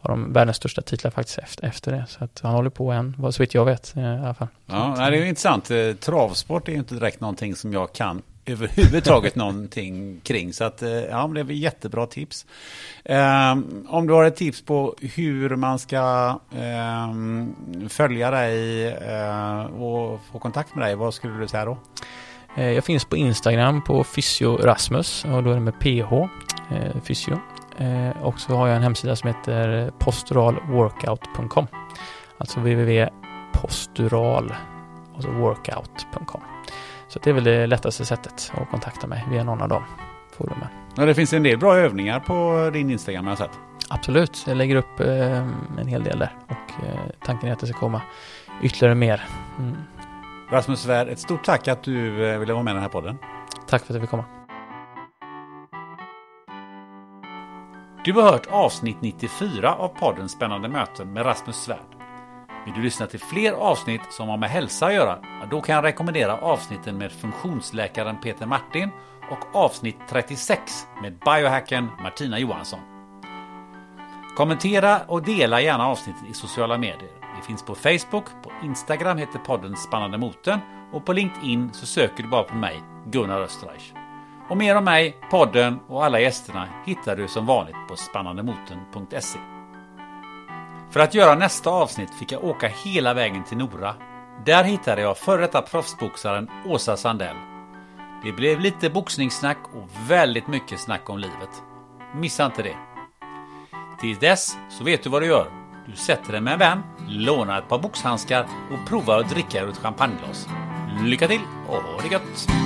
av de världens största titlar faktiskt efter, efter det. Så att han håller på än, så vitt jag vet i alla fall. Ja, det är ju intressant. Travsport är ju inte direkt någonting som jag kan överhuvudtaget någonting kring. Så att, eh, ja, det är jättebra tips. Um, om du har ett tips på hur man ska um, följa dig uh, och få kontakt med dig, vad skulle du säga då? Eh, jag finns på Instagram på fysiorasmus och då är det med PH, eh, fysio. Eh, och så har jag en hemsida som heter posturalworkout.com. Alltså www.postural, alltså workout.com. Så det är väl det lättaste sättet att kontakta mig via någon av de forumen. Ja, det finns en del bra övningar på din Instagram har jag sett. Absolut, jag lägger upp eh, en hel del där och eh, tanken är att det ska komma ytterligare mer. Mm. Rasmus Svärd, ett stort tack att du eh, ville vara med i den här podden. Tack för att jag fick komma. Du har hört avsnitt 94 av podden Spännande möten med Rasmus Svärd. Vill du lyssna till fler avsnitt som har med hälsa att göra? Då kan jag rekommendera avsnitten med funktionsläkaren Peter Martin och avsnitt 36 med biohacken Martina Johansson. Kommentera och dela gärna avsnittet i sociala medier. Vi finns på Facebook, på Instagram heter podden Spännande Moten och på LinkedIn så söker du bara på mig, Gunnar Österreich. Och mer om mig, podden och alla gästerna hittar du som vanligt på spannandemotorn.se. För att göra nästa avsnitt fick jag åka hela vägen till Nora. Där hittade jag före detta proffsboxaren Åsa Sandell. Det blev lite boxningssnack och väldigt mycket snack om livet. Missa inte det. Till dess så vet du vad du gör. Du sätter dig med en vän, lånar ett par boxhandskar och provar att dricka ur ett champagneglas. Lycka till och ha det gött!